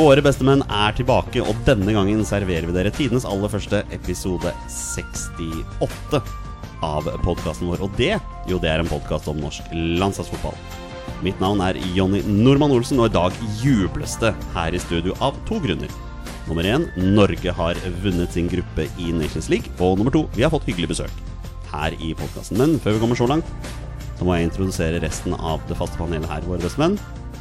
Våre bestemenn er tilbake, og denne gangen serverer vi dere tidenes aller første episode 68 av podkasten vår. Og det, jo, det er en podkast om norsk landslagsfotball. Mitt navn er Jonny Normann Olsen, og i dag jubles det her i studio av to grunner. Nummer én, Norge har vunnet sin gruppe i Nations League. Og nummer to, vi har fått hyggelig besøk her i podkasten. Men før vi kommer så langt, så må jeg introdusere resten av det faste panelet her, våre bestemenn.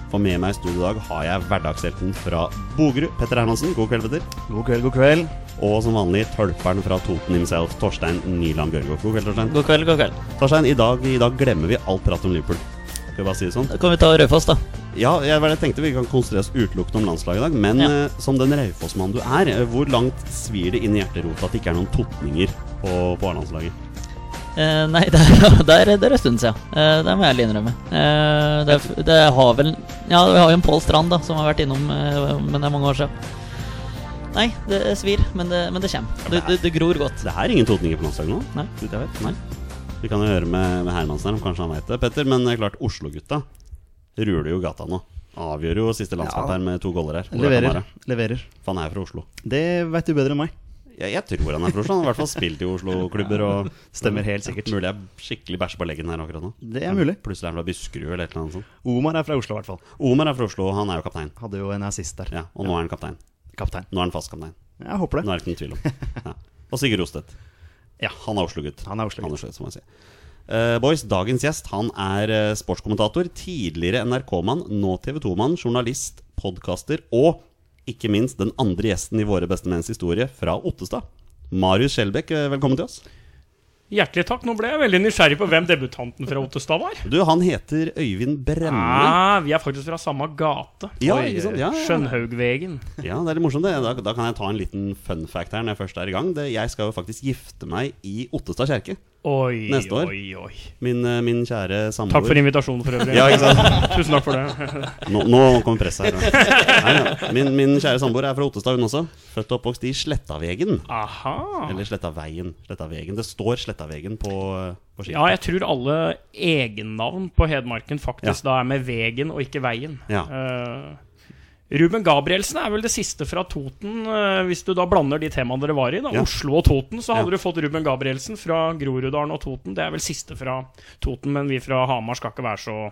For med meg i studio i dag har jeg hverdagshelten fra Bogerud, Petter Hermansen. God kveld, Petter. God kveld, god kveld. Og som vanlig tølperen fra Toten himself, Torstein Nyland Bjørgo. God kveld, Torstein. God kveld, god kveld. Torstein, i dag, i dag glemmer vi alt prat om Liverpool. Skal vi bare si det sånn? Da kan vi ta Raufoss, da. Ja, jeg jeg tenkte vi kan konsentrere oss utelukkende om landslaget i dag. Men Ja. uh, som den Raufoss-mannen du er, eh, hvor langt svir det inn i hjerterota at det ikke er noen totninger på, på A-landslaget? Eh, nei, det er, det, er, det er en stund siden. Uh, det må jeg ærlig innrømme. Uh, det, det har vel Ja, vi har jo en Pål Strand, da, som har vært innom, men det er mange år siden. Nei, det svir, men det, men det kommer. Det, det, det gror godt. Det er ingen totninger på landslaget nå? Nei. Det vet. Nei. Vi kan jo høre med, med Hermansen her, om kanskje han veit det, Petter. Men det er klart, Oslo-gutta ruler jo gata nå. Avgjør jo siste landskamp Ja. her med to goller her. Er Leverer. leverer. han er fra Oslo. Det veit du bedre enn meg. Jeg, jeg tror han er fra Oslo. Han har i hvert fall spilt i Oslo-klubber. Og Stemmer helt sikkert. Mulig jeg skikkelig bæsjer på leggen her akkurat nå. Det er mulig. Plutselig er han fra Buskerud eller et eller annet sånt. Omar er fra Oslo, i hvert fall. Omar er fra Oslo, og han er jo kaptein. Hadde jo en assist der. Ja, Og nå er han kaptein. Kaptein. Nå er han fast kaptein. Jeg håper det. Nå er det ikke noen tvil om. Ja. Og Sigurd Rostedt. Ja. Han er Oslo-gutt. Han er Oslo-gutt. Er Oslo-gutt, som man sier. Uh, boys, dagens gjest han er eh, sportskommentator, tidligere NRK-mann, nå TV 2-mann, journalist, podkaster og ikke minst den andre gjesten i Våre bestemenns historie fra Ottestad. Marius Skjelbæk, eh, velkommen til oss. Hjertelig takk. Nå ble jeg veldig nysgjerrig på hvem debutanten fra Ottestad var. Du, Han heter Øyvind Brenne. Ah, vi er faktisk fra samme gate. Ja, Oi, ikke sant? Ja, ja. Skjønhaugvegen. Ja, det er litt morsomt. Da, da kan jeg ta en liten fun fact her når jeg først er i gang. Det, jeg skal jo faktisk gifte meg i Ottestad kjerke. Oi, Neste år. oi, oi. Min, eh, min kjære samboer. Takk for invitasjonen for øvrig. Ja? Tusen takk for det. Nå, nå kommer presset her. Nei, ja. min, min kjære samboer er fra Ottestad, hun også. Født og oppvokst i Slettavegen. Aha. Eller Slettaveien. Slettavegen. Det står Slettavegen på, på skiltet. Ja, jeg tror alle egennavn på Hedmarken faktisk da er med vegen og ikke veien. Ja. Eh, Ruben Gabrielsen er vel det siste fra Toten, eh, hvis du da blander de temaene dere var i. da Ja. Oslo og Toten, så hadde Ja. du fått Ruben Gabrielsen fra Groruddalen og Toten. Det er vel siste fra Toten, men vi fra Hamar skal ikke være så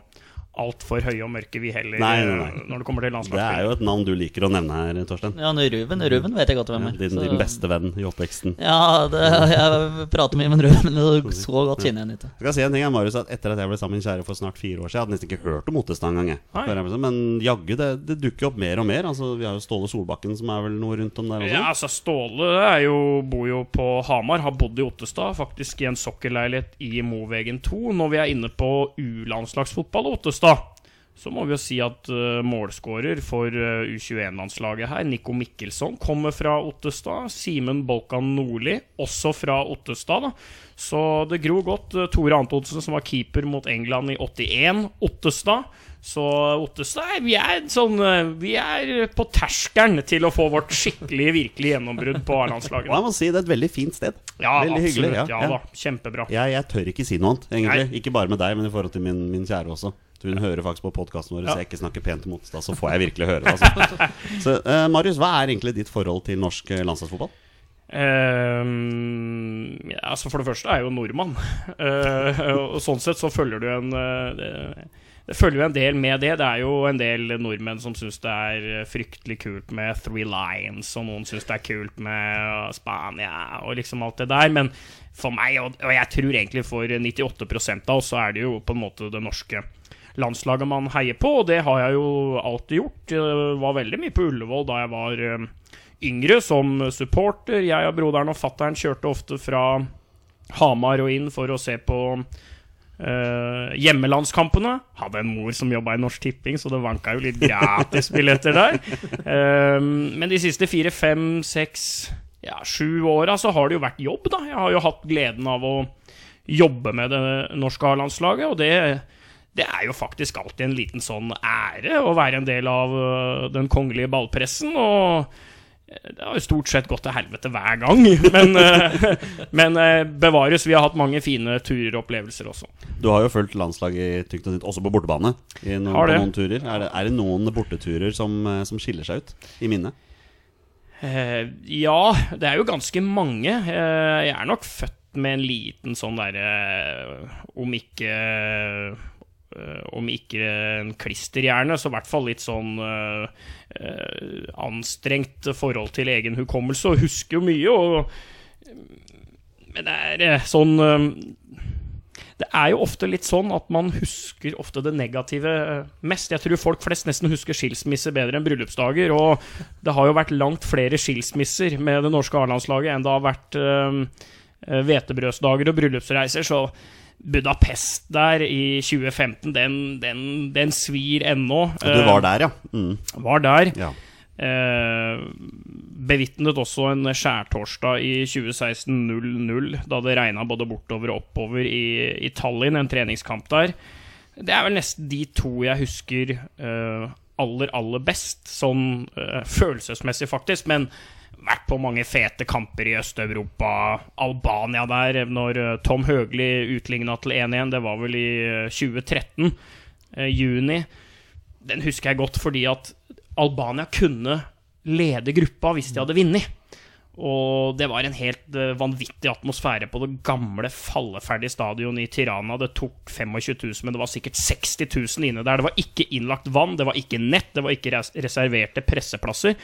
altfor høye og mørke, vi heller, Nei, nei, nei. eh, når det kommer til Det er jo et navn du liker å nevne her, Torstein. Ja, Ruben, Ruben vet jeg godt hvem Ja, er. din, din beste venn i oppveksten. Ja, det, jeg prater mye med Ruben, og så godt kjenner jeg ham ikke. Jeg kan si en ting, Marius, at Etter at jeg ble sammen med min kjære for snart fire år siden, jeg hadde nesten ikke hørt om Ottestad engang. jeg. Nei. Jeg sånn, Men jaggu, det, det dukker opp mer og mer. Altså, Vi har jo Ståle Solbakken, som er vel noe rundt om der også. Ja, altså Ståle er jo, bor jo på Hamar, har bodd i Ottestad, faktisk i en sokkelleilighet i Movegen 2. Når vi er inne på U-landslagsfotball og Ottestad, så må vi jo si at uh, målskårer for uh, U21-landslaget her, Nico Mikkelsson, kommer fra Ottestad. Simen Bolkan Nordli, også fra Ottestad. da Så det gror godt. Uh, Tore Antonsen, som var keeper mot England i 81, Ottestad. Så Ottestad vi er, sånn, uh, vi er på terskelen til å få vårt skikkelig, virkelig gjennombrudd på A-landslaget. jeg må si det er et veldig fint sted. Ja, veldig absolutt. hyggelig, ja, ja, ja. da, Kjempebra. Jeg, jeg tør ikke si noe annet, egentlig. Nei. Ikke bare med deg, men i forhold til min, min kjære også. Så Hun hører faktisk på podkasten vår, Ja. så jeg ikke snakker pent om Ottestad. Så får jeg virkelig høre det. Altså. Så uh, Marius, hva er egentlig ditt forhold til norsk eh, landslagsfotball? Um, ja, altså For det første er jeg jo nordmann. Uh, og sånn sett så følger du en det, det følger jo en del med det. Det er jo en del nordmenn som syns det er fryktelig kult med Three Lions, og noen syns det er kult med Spania og liksom alt det der. Men for meg, og, og jeg tror egentlig for 98 av oss, så er det jo på en måte det norske landslaget man heier på, og det har jeg jo alltid gjort. Jeg var veldig mye på Ullevål da jeg var eh, yngre som supporter. Jeg og broderen og fattern kjørte ofte fra Hamar og inn for å se på Uh, hjemmelandskampene. Hadde en mor som jobba i Norsk Tipping, så det vanka jo litt gratisbilletter der. Uh, men de siste fire, fem, seks, ja, sju åra så har det jo vært jobb, da. Jeg har jo hatt gleden av å jobbe med det norske A-landslaget, og det det er jo faktisk alltid en liten sånn ære å være en del av øh, den kongelige ballpressen. Og Det har jo stort sett gått til helvete hver gang, men, eh, men eh, bevares. Vi har hatt mange fine turer og opplevelser også. Du har jo fulgt landslaget i tykt og tynt, også på bortebane. I noen, på noen turer. Er det, er det noen borteturer som, eh, som skiller seg ut i minnet? Eh, ja, det er jo ganske mange. Eh, jeg er nok født med en liten sånn derre Om ikke eh, Om ikke en klisterhjerne, så i hvert fall litt sånn uh, uh, anstrengt forhold til egen hukommelse, og husker jo mye. Og, men det er eh, sånn uh, det er jo ofte litt sånn at man husker ofte det negative eh, mest. Jeg tror folk flest nesten husker skilsmisser bedre enn bryllupsdager. Og det har jo vært langt flere skilsmisser med det norske A-landslaget enn det har vært eh, eh, hvetebrødsdager og bryllupsreiser. Så Budapest der i 2015, den, den, den svir ennå. Og du var der, ja. Mm, Eh, var der. ja. Eh, bevitnet også en skjærtorsdag i 2016-0-0, da det regna både bortover og oppover i, i Tallinn, en treningskamp der. Det er vel nesten de to jeg husker eh, aller, aller best, sånn eh, følelsesmessig, faktisk. Men vært på mange fete kamper i Øst-Europa. Albania der, når eh, Tom Høgli utligna til 1-1. Det var vel i eh, 2013, eh, juni. Den husker jeg godt fordi at Albania kunne lede gruppa hvis de hadde vunnet. Og det var en helt eh, vanvittig atmosfære på det gamle, falleferdige stadionet i Tirana. Det tok 25 000, men det var sikkert 60 000 inne der. Det var ikke innlagt vann, det var ikke nett, det var ikke res reserverte presseplasser.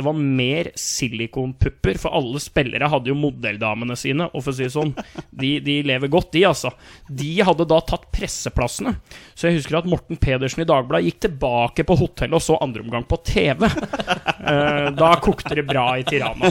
Det var mer silikonpupper, for alle spillere hadde jo modelldamene sine. Og for å si det sånn, de, de lever godt, de, altså. De hadde da tatt presseplassene. Så jeg husker at Morten Pedersen i Dagbladet gikk tilbake på hotellet og så andre omgang på TV. Eh, da kokte det bra i Tirana.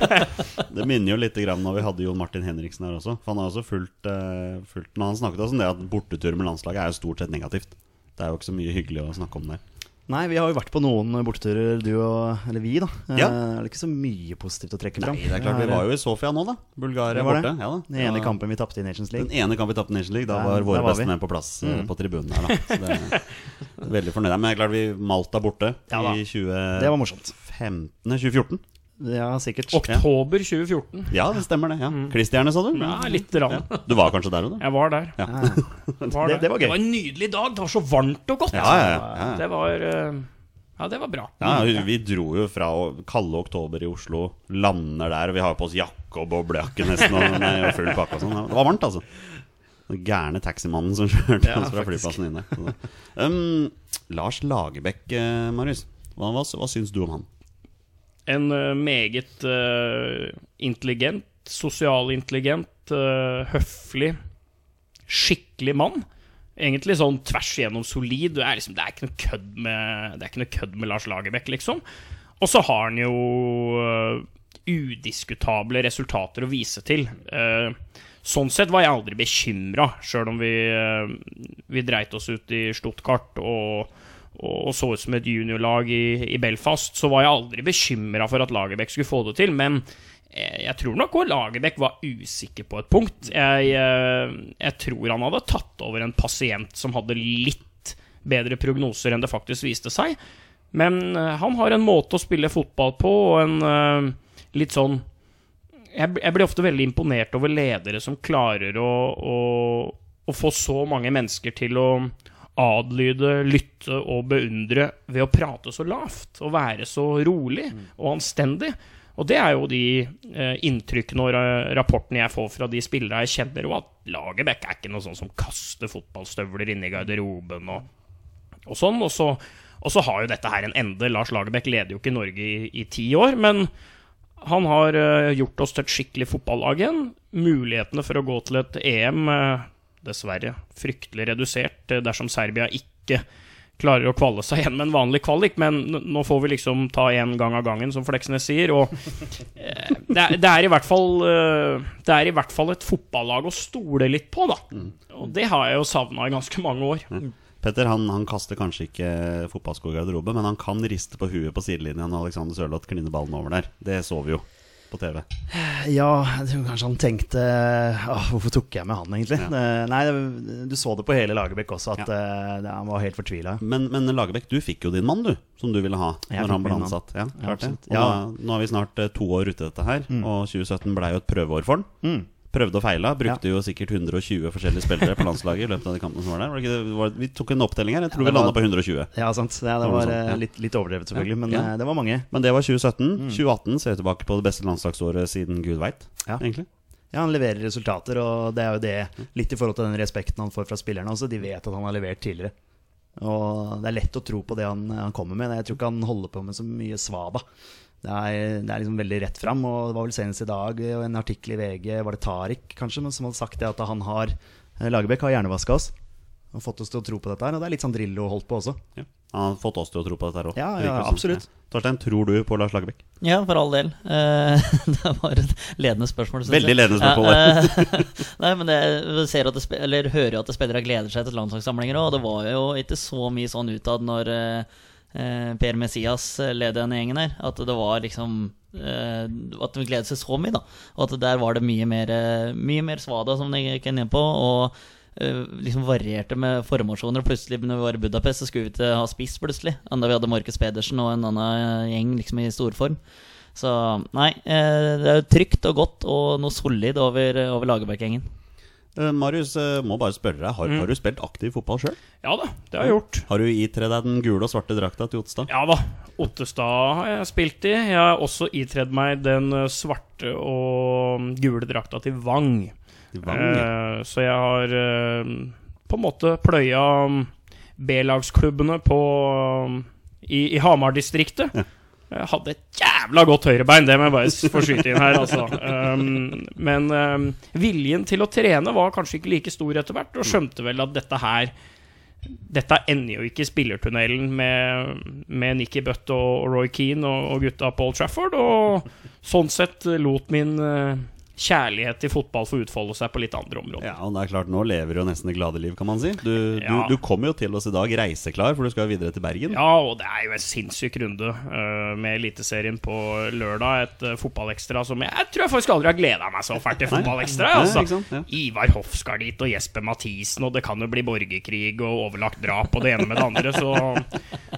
Det minner jo litt grann når vi hadde Jon Martin Henriksen her også. For han har også fulgt, eh, fulgt Når han snakket om det at bortetur med landslaget er jo stort sett negativt. Det er jo ikke så mye hyggelig å snakke om der. Nei, vi har jo vært på noen borteturer, du og Eller vi, da. Eh, Ja. Er det ikke så mye positivt å trekke fram? Nei, det er klart Vi var jo i Sofia nå, da. Bulgaria Det var det. borte. Ja, da. Den ene kampen vi tapte i Nations League. Den ene kampen vi tapte i Nations League, da var våre beste menn på plass eh, Mm. på tribunen her. Da. Så det, er veldig fornøyd. Men det er klart vi Malta borte Ja i 20... Det var morsomt. 15, 2014. Ja, sikkert. Oktober 2014. Ja, det stemmer det. ja Klisterhjerne, sa du? Ja, litt rann. Ja. Du var kanskje der òg, du? Jeg var der. Ja. Var Det- der. det var gøy. Det var en nydelig dag. Det var så varmt og godt. Ja, ja, ja, ja. Det var eh, Ja, det var bra. Ja, vi dro jo fra kalde oktober i Oslo, lander der, og vi har på oss jakke og boblejakke nesten, og, og full pakke og sånn. Det var varmt, altså. Den gærne taximannen som kjørte Ja, oss fra faktisk. flyplassen inn der. Um, Lars Lagerbäck, eh, Marius. Hva, hva, hva syns du om han? En eh, meget eh, intelligent, sosialintelligent, uh, høflig, skikkelig mann. Egentlig sånn tvers igjennom solid. Det er, liksom, det er ikke noe kødd med, det med Lars Lagerbäck, liksom. Og så har han jo eh, udiskutable resultater å vise til. Eh, sånn sett var jeg aldri bekymra, sjøl om vi, eh, vi dreit oss ut i Stuttgart og, og så ut som et juniorlag i, i Belfast, så var jeg aldri bekymra for at Lagerbäck skulle få det til. Men eh, jeg tror nok også Lagerbäck var usikker på et punkt. Jeg, eh, jeg tror han hadde tatt over en pasient som hadde litt bedre prognoser enn det faktisk viste seg. Men eh, han har en måte å spille fotball på, og en litt sånn jeg, jeg blir ofte veldig imponert over ledere som klarer å, å, å få så mange mennesker til å adlyde, lytte og beundre ved å prate så lavt og være så rolig og anstendig. Og det er jo de eh, inntrykkene og rapportene jeg får fra de spillere jeg kjenner, og at Lagerbäck er ikke noe sånn som kaster fotballstøvler inne i garderoben og, og sånn. Og så, og så har jo dette her en ende. Lars Lagerbäck leder jo ikke Norge i, i ti år, men han har eh, gjort oss til et skikkelig fotballag igjen. Mulighetene for å gå til et EM, eh, dessverre fryktelig redusert eh, dersom Serbia ikke klarer å kvalle seg igjen med en vanlig kvalik, men nå får vi liksom ta én gang av gangen, som Fleksnes sier. Og eh, det, er, det, er i hvert fall, eh, det er i hvert fall et fotballag å stole litt på, da. Og det har jeg jo savna i ganske mange år. Petter han, han kaster kanskje ikke fotballsko i garderoben, men han kan riste på huet på sidelinja når Alexander Sørloth kliner ballen over der. Det så vi jo. På TV? Ja, jeg tror kanskje han tenkte Åh, Hvorfor tok jeg med han, egentlig? Ja. Nei, du så det på hele Lagerbäck også, at ja. det, han var helt fortvila. Men, men Lagerbäck, du fikk jo din mann, du, som du ville ha Jeg når han ble ansatt. Ja, klart det. Og nå, nå har vi snart eh, to år ute i dette her, og 2017 ble jo et prøveår for han. Mm. Prøvde og feila. Brukte jo sikkert 120 forskjellige spillere på landslaget i løpet av de kampene som var der. Var det var, vi tok en opptelling her. Jeg tror vi landa på 120. Ja, sant. Det Det var var sånn, eh, litt, litt overdrevet, selvfølgelig, men eh, det var mange. Men det var 2017. 2018 ser vi tilbake på det beste landslagsåret siden gud veit, Ja. egentlig. Ja, Han leverer resultater, og det er jo det litt i forhold til den respekten han får fra spillerne også. De vet at han har levert tidligere. Og det er lett å tro på det han, han kommer med. Jeg tror ikke han holder på med så mye svada. Det er, det er liksom veldig rett fram. Og det var vel senest i dag og en artikkel i VG, var det Tariq kanskje, men som hadde sagt det at han har eh, Lagerbäck har hjernevaska oss. Og fått oss til å tro på dette her. Og det er litt sånn Drillo holdt på også. Ja. Han har fått oss til å tro på dette her òg. Ja, ja, absolutt. Torstein, tror du på Lars Lagerbäck? Ja, for all del. Eh, det var et ledende spørsmål. Veldig ledende spørsmål, Ja, eh, nei, men det, jeg ser at det, eller hører jo at det spillere gleder seg til landslagssamlinger òg, og det var jo ikke så mye sånn utad når eh, eh, Per Messias ledet den gjengen her. At det var liksom eh, At de gledet seg så mye, da. Og at der var det mye mer, eh, mye mer svada, som de gikk inn på. Og eh, liksom varierte med formasjoner. Plutselig når vi var i Budapest, så skulle vi ikke ha spiss plutselig. Enda vi hadde Markus Pedersen og en annen gjeng liksom i storform. Så nei, eh, det er jo trygt og godt og noe solid over, over Lagerbäck-gjengen. Eh, Marius, eh, må bare spørre deg, har, Mm. har du spilt aktiv fotball sjøl? Ja da, det har jeg gjort. Har du itredd deg den gule og svarte drakta til Ottestad? Ja da. Ottestad har jeg spilt i. Jeg har også itredd meg den eh, svarte og gule drakta til Vang. I Vang, ja. Eh, så jeg har eh, på en måte pløya um, B-lagsklubbene på um, i, i Hamar-distriktet. Jeg hadde et jævla godt høyrebein, det må jeg bare få inn her. Altså. Um, men um, viljen til å trene var kanskje ikke like stor etter hvert, og skjønte vel at dette her dette ender jo ikke i spillertunnelen med, med Nikki Butt og Roy Keane og, og gutta Paul Trafford. Og sånn sett lot min eh, kjærlighet til fotball får utfolde seg på litt andre områder. Ja, og det er klart, nå lever du jo nesten det glade liv, kan man si. Du, Ja. du, du kommer jo til oss i dag reiseklar, for du skal videre til Bergen. Ja, og det er jo en sinnssyk runde uh, med Eliteserien på lørdag. Et uh, fotballekstra som jeg, jeg tror jeg faktisk aldri har gleda meg så fælt til fotballekstra. Altså. sant, ja. Ivar Hoff skal dit, og Jesper Mathisen, og det kan jo bli borgerkrig og overlagt drap og det ene med det andre, så,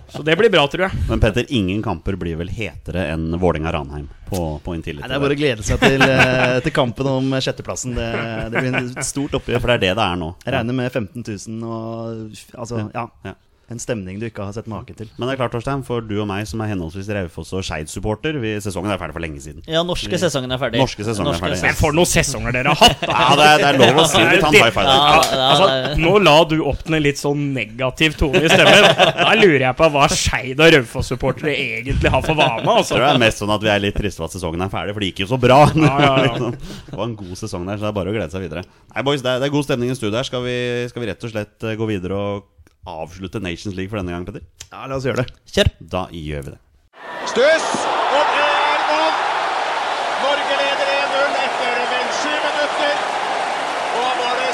så det blir bra, tror jeg. Men Petter, ingen kamper blir vel hetere enn Vålerenga-Ranheim på, på Intility? Det er bare å glede seg til, eh, til kampen om sjetteplassen. Det, det blir et stort Ja, oppgjør. for det er det det er nå. Jeg regner med 15 000 og altså, ja, Ja. En stemning du ikke har sett maken til. Men det er klart, Torstein, for du og meg som er henholdsvis Raufoss og Skeid-supporter, sesongen er ferdig for lenge siden. Ja, norske sesongen er ferdig. Norske sesongen er ferdig. Men for noen sesonger dere har hatt! Ja, det er, det er lov å si det. Ta en high five. Ja, ja, Altså, nå la du opp til en litt sånn negativ tone i stemmen. Da lurer jeg på hva Skeid og Raufoss-supportere egentlig har for vane. Jeg Altså. tror det er mest sånn at vi er litt triste for at sesongen er ferdig, for det gikk jo så bra. Ja, ja, ja. Det var en god sesong der, så det er bare å glede seg videre. Nei, boys, det er, det er god stemning i studio her. Skal vi, skal vi rett og slett eh, gå videre og avslutte Nations League for denne gang, Petter? Ja, la oss gjøre det. Kjør! Da gjør vi det. Stuss, og det er mål! Norge leder 1-0 etter vel sju minutter. Og da var det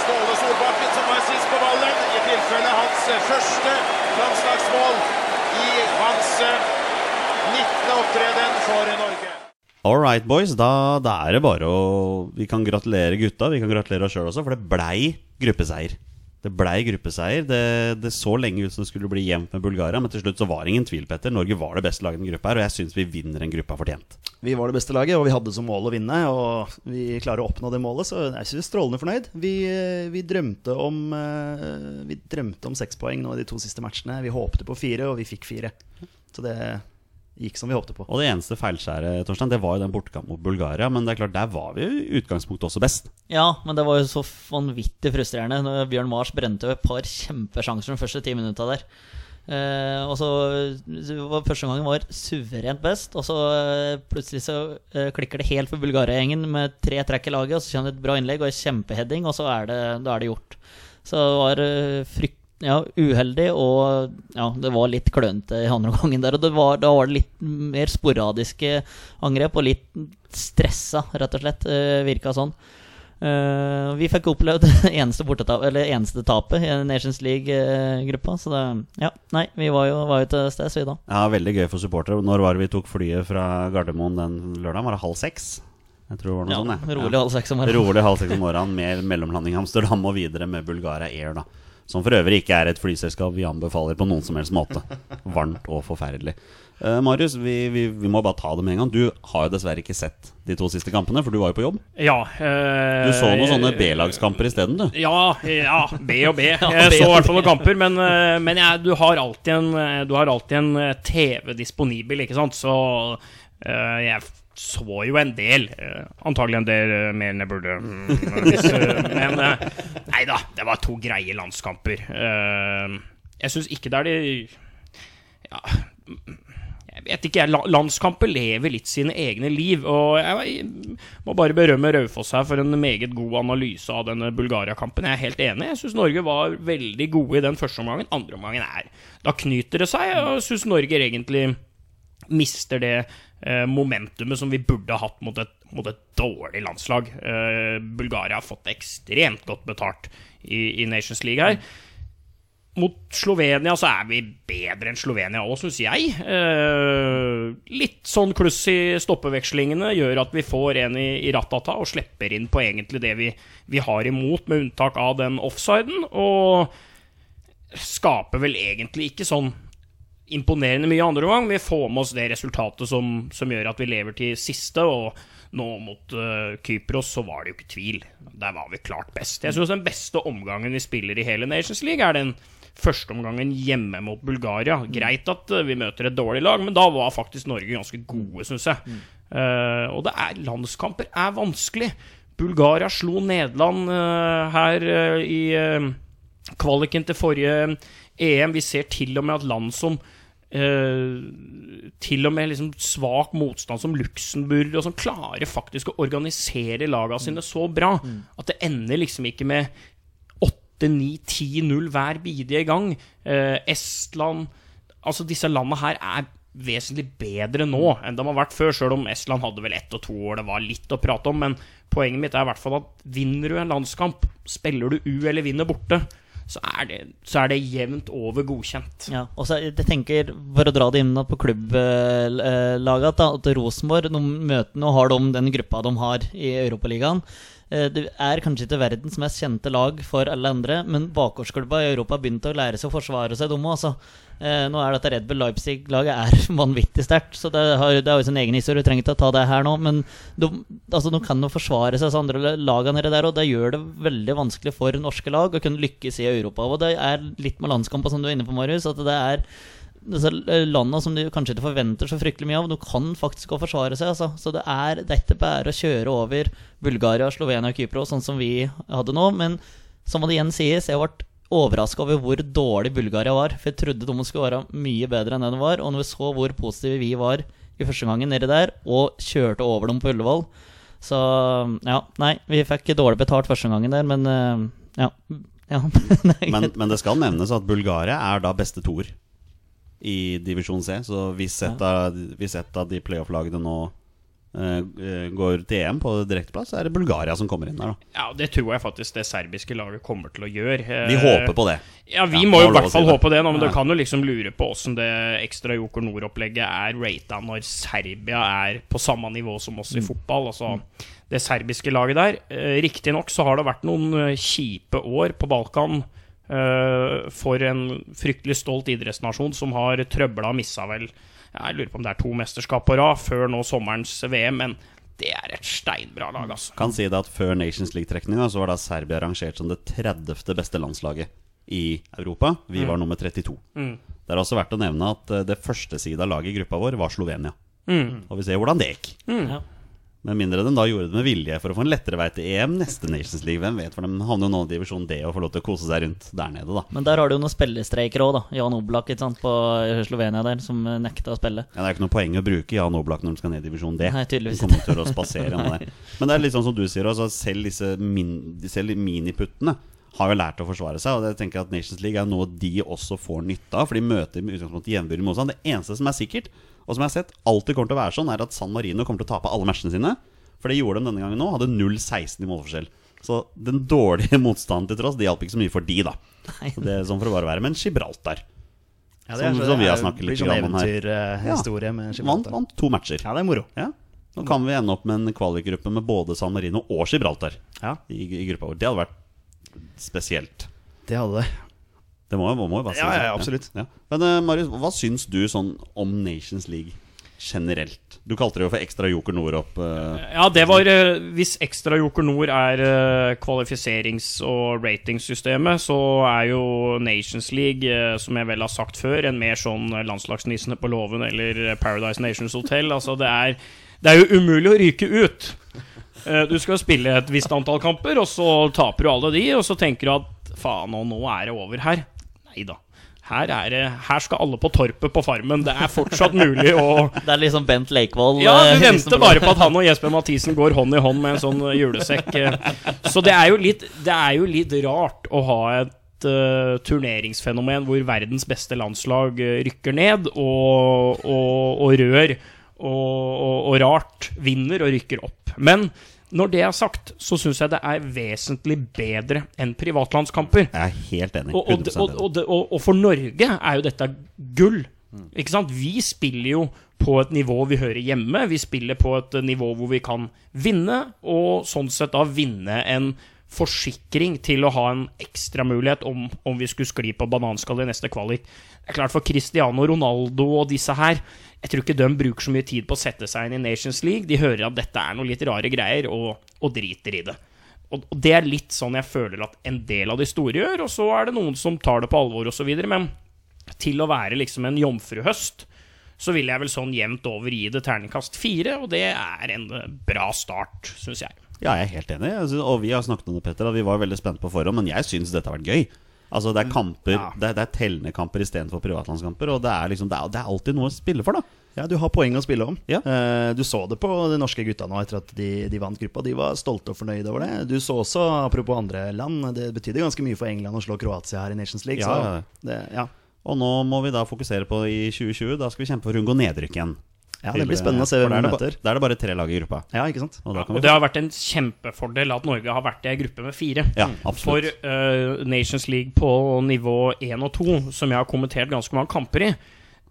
Ståle Solbakken som var sist på ballen, i tilfelle hans første landslagsmål i hans eh, 19. opptreden for Norge. All right, boys. Da, da er det bare å Vi kan gratulere gutta. Vi kan gratulere oss sjøl også, for det blei gruppeseier. Det blei gruppeseier. Det, det så lenge ut som det skulle bli jevnt med Bulgaria, men til slutt så var det ingen tvil, Petter. Norge var det beste laget i gruppa her, og jeg syns vi vinner en gruppa fortjent. Vi var det beste laget, og vi hadde som mål å vinne. Og vi klarer å oppnå det målet, så jeg synes vi er strålende fornøyd. Vi, vi, drømte om, eh, vi drømte om seks poeng nå i de to siste matchene. Vi håpte på fire, og vi fikk fire. Så det gikk som vi håpte på. Og det eneste feilskjæret, Torstein, det var jo den bortekampen mot Bulgaria, men det er klart, der var vi i utgangspunktet også best. Ja, men det var jo så vanvittig frustrerende. Når Bjørn Mars brente jo et par kjempesjanser de første ti minutta der. Eh, og så var Første gangen var suverent best, og så eh, plutselig så eh, klikker det helt for Bulgaria-gjengen med tre trekk i laget, og så kommer det et bra innlegg og en kjempeheading, og så er det, da er det gjort. Så det var eh, frykt, ja, uheldig, og ja, det var litt klønete i andre gangen der. Og det var, da var det litt mer sporadiske angrep, og litt stressa, rett og slett, eh, virka sånn. Uh, vi fikk opplevd eneste, bortetap, eller eneste tapet i Nations League-gruppa. Så det, ja, nei, vi var jo, var jo til stede, vi da. Ja, Veldig gøy for supportere. Når var det vi tok flyet fra Gardermoen den lørdagen? Var det halv seks? Jeg tror det var noe Ja, sånt. jeg. rolig halv seks om morgenen. Rolig halv seks om morgenen med mellomlanding Amsterdam og videre med Bulgaria Air. da Som for øvrig ikke er et flyselskap vi anbefaler på noen som helst måte. Varmt og forferdelig. Uh, Marius, vi, vi, vi må bare ta det med en gang. Du har jo dessverre ikke sett de to siste kampene, for du var jo på jobb. Ja. uh, Du så noen sånne B-lagskamper isteden, du. Ja, ja, B og B. Jeg B så i hvert fall noen kamper, men, eh, men jeg, du har alltid en, du har alltid en TV disponibel, ikke sant? Så jeg så jo en del. eh, Antagelig en del eh, mer enn jeg burde. mm, eh, men nei da, det var to greie landskamper. Eh, Jeg syns ikke det er de ja, jeg vet ikke. Landskamper lever litt sine egne liv. Og jeg må bare berømme Raufoss her for en meget god analyse av denne Bulgaria-kampen. Jeg er helt enig. Jeg syns Norge var veldig gode i den første omgangen. Andre omgangen er Da knyter det seg, og jeg syns Norge egentlig mister det momentumet som vi burde ha hatt mot et, mot et dårlig landslag. Eh, Bulgaria har fått ekstremt godt betalt i, i Nations League her. Mot Slovenia så er vi bedre enn Slovenia òg, syns jeg. Eh, litt sånn kluss i stoppevekslingene gjør at vi får en i, i Ratata og slipper inn på egentlig det vi, vi har imot, med unntak av den offsiden. Og skaper vel egentlig ikke sånn imponerende mye andre omgang. Vi får med oss det resultatet som, som gjør at vi lever til siste. Og nå mot uh, Kypros så var det jo ikke tvil. Der var vi klart best. Jeg syns den beste omgangen vi spiller i hele Nations League, er den første omgangen hjemme mot Bulgaria. Greit at uh, vi møter et dårlig lag, men da var faktisk Norge ganske gode, syns jeg. Uh, og det er landskamper er vanskelig. Bulgaria slo Nederland her i kvaliken til forrige EM. Vi ser til og med at land som eh, til og med liksom svak motstand som Luxembourg og som klarer faktisk å organisere lagene sine så bra at det ender liksom ikke med 8-9-10-0 hver bidige gang. Eh, Estland Altså, disse landene her er vesentlig bedre nå enn de har vært før, sjøl om Estland hadde vel ett og to år det var litt å prate om. Men poenget mitt er i hvert fall at vinner du en landskamp, spiller du U eller vinner borte, så er det, så er det jevnt over godkjent. Ja, og så jeg tenker, For å dra det inn på klubblaget, at Rosenborg møter, Nå har de den gruppa de har i Europaligaen. Eh, Det er kanskje ikke verdens mest kjente lag for alle andre, men bakgårdsklubba i Europa har begynt å lære seg å forsvare seg, dumme. Altså. Eh, Nå er dette Red Bull Leipzig-laget er vanvittig sterkt, så det har, det er jo sin egen historie. Du trenger ikke å ta det her nå, men de, altså, de kan jo forsvare seg, så andre lagene nede der, og det gjør det veldig vanskelig for norske lag å kunne lykkes i Europa. Og det er litt med landskamper, som du er inne på, Marius, at det er disse landene som du kanskje ikke forventer så fryktelig mye av. De kan faktisk også forsvare seg. Altså. Så det er, det er bare å kjøre over Bulgaria, Slovenia og Kypros, sånn som vi hadde nå. Men som det igjen sies, jeg ble overraska over hvor dårlig Bulgaria var. For jeg trodde de skulle være mye bedre enn det de var. Og når vi så hvor positive vi var i første gangen nedi der, og kjørte over dem på Ullevål Så ja, nei, vi fikk dårlig betalt første gangen der, men eh, ja. ja. Men, men det skal nevnes at Bulgaria er da beste toer i divisjon C. Så hvis et av, hvis et av de playoff-lagene nå eh, eh, går til EM på direkteplass, så er det Bulgaria som kommer inn der, da. Ja, det tror jeg faktisk det serbiske laget kommer til å gjøre. Vi Eh, håper på det. Ja, vi Ja, må jo i hvert fall si håpe det, nå, men Ja. du kan jo liksom lure på åssen det ekstra Joker Nord-opplegget er rata når Serbia er på samme nivå som oss i fotball. Altså det serbiske laget der. Riktignok så har det vært noen kjipe år på Balkan for en fryktelig stolt idrettsnasjon som har trøbla og missa vel Jeg lurer på om det er to mesterskap på rad før nå sommerens VM, men det er et steinbra lag, altså. Kan si det at Før Nations League-trekninga så var da Serbia rangert som det 30. beste landslaget i Europa. Vi var nummer 32. Det er også verdt å nevne at det første sida laget i gruppa vår var Slovenia. Og vi ser hvordan det gikk. Ja. Med mindre de da gjorde det med vilje for å få en lettere vei til EM neste Nations League. Hvem vet, for de havner jo nå i divisjon D og får lov til å kose seg rundt der nede, da. Men der har du jo noen spillestreiker òg, da. Jan Oblak ikke sant, på Slovenia der, som eh, nekta å spille. Ja, det er ikke noe poeng å bruke Jan Oblak når de skal ned i divisjon D. Nei, tydeligvis De kommer til å spasere der. Men det er litt sånn som du sier, altså, selv disse min, selv miniputtene har jo lært å forsvare seg. Og jeg tenker at Nations League er noe de også får nytte av, for de møter med utgangspunkt i jevnbyrdig motstand. Det eneste som er sikkert, og som jeg har sett alltid kommer til å være sånn, er at San Marino kommer til å tape alle matchene sine. For det gjorde de denne gangen nå. Hadde 0-16 i målforskjell. Så den dårlige motstanden til tross, det hjalp ikke så mye for de, da. Så det er sånn for å bare være Men Gibraltar Ja, Som- er, som vi har snakket litt sånn om her. eventyrhistorie med vant, Gibraltar. vant to matcher. Ja, det er moro. Ja. Nå kan vi ende opp med en kvalikgruppe med både San Marino og Gibraltar Ja, i, i gruppa vår. Det hadde vært spesielt. det hadde det. Det må, må, må jo bare si Ja, ja, absolutt. Ja. Men uh, Marius, hva syns du sånn om Nations League generelt? Du kalte det jo for ekstra Joker Nord opp. Uh, Ja, det var uh, Hvis Ekstra Joker Nord er kvalifiserings- og ratingsystemet, så er jo Nations League, som jeg vel har sagt før, en mer sånn landslagsnissene på låven eller Paradise Nations Hotel. Altså, det er, det er jo umulig å ryke ut. Eh, Du skal spille et visst antall kamper, og så taper du alle de, og så tenker du at faen, og nå er det over her. Nei da. Her, er her skal alle på torpet på Farmen. Det er fortsatt mulig å Det er liksom Bent Leikvoll ja, eh, du liksom venter bare på at han og Jesper Mathisen går hånd i hånd med en sånn eh, julesekk. eh. Så det er jo litt, det er jo litt rart å ha et uh, turneringsfenomen hvor verdens beste landslag eh, rykker ned, og, og, og rør og, og, og rart vinner og rykker opp. Men når det er sagt, så syns jeg det er vesentlig bedre enn privatlandskamper. Jeg er helt enig. Og, og, 100% og, og, for Norge er jo dette gull. Ikke sant? Vi spiller jo på et nivå vi hører hjemme. Vi spiller på et nivå hvor vi kan vinne, og sånn sett da vinne en forsikring til å ha en ekstramulighet om, om vi skulle skli på bananskallet i neste kvalik. Det er klart For Cristiano Ronaldo og disse her Jeg tror ikke de bruker så mye tid på å sette seg inn i Nations League. De hører at dette er noe litt rare greier, og, og driter i det. Og og det er litt sånn jeg føler at en del av de store gjør, og så er det noen som tar det på alvor osv. Men til å være liksom en jomfruhøst, så vil jeg vel sånn jevnt over gi det terningkast fire, og det er en bra start, syns jeg. Ja, jeg er helt enig. Synes- Og vi har snakket om det, Petter, at vi var veldig spent på forhånd, men jeg syns dette har vært gøy. Altså Det er kamper Det, er, det er tellende kamper istedenfor privatlandskamper, og det er liksom det er, det er alltid noe å spille for, da. Ja, du har poeng å spille om. Ja. Eh, du så det på de norske gutta nå etter at de, de vant gruppa. De var stolte og fornøyde over det. Du så også, apropos andre land, det betydde ganske mye for England å slå Kroatia her i Nations League. Ja, ja, ja. Så det, ja. Og nå må vi da fokusere på i 2020. Da skal vi kjempe for å unngå nedrykk igjen. Ja, det blir spennende å se hvem da er vi møter. Da er det bare tre lag i gruppa. Ja, ikke sant? Og ja, Og det har vært en kjempefordel at Norge har vært i ei gruppe med fire. Ja, For absolutt. eh, Nations League på nivå 1 og 2, som jeg har kommentert ganske mange kamper i,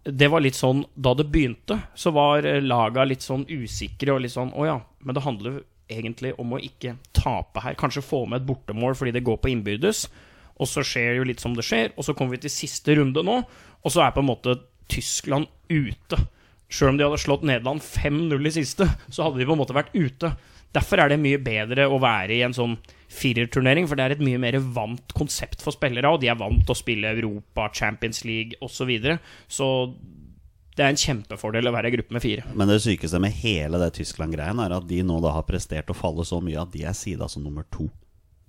det var litt sånn Da det begynte, så var eh, laga litt sånn usikre og litt sånn Å ja, men det handler egentlig om å ikke tape her. Kanskje få med et bortemål fordi det går på innbyrdes. Og så skjer jo litt som det skjer, og så kommer vi til siste runde nå, og så er på en måte Tyskland ute. Sjøl om de hadde slått Nederland 5-0 i siste, så hadde de på en måte vært ute. Derfor er det mye bedre å være i en sånn firerturnering, for det er et mye mer vant konsept for spillere, og de er vant til å spille Europa, Champions League osv. Så, videre. så det er en kjempefordel å være i gruppe med fire. Men det sykeste med hele det Tyskland-greien er at de nå da har prestert å falle så mye at de er sida som nummer to.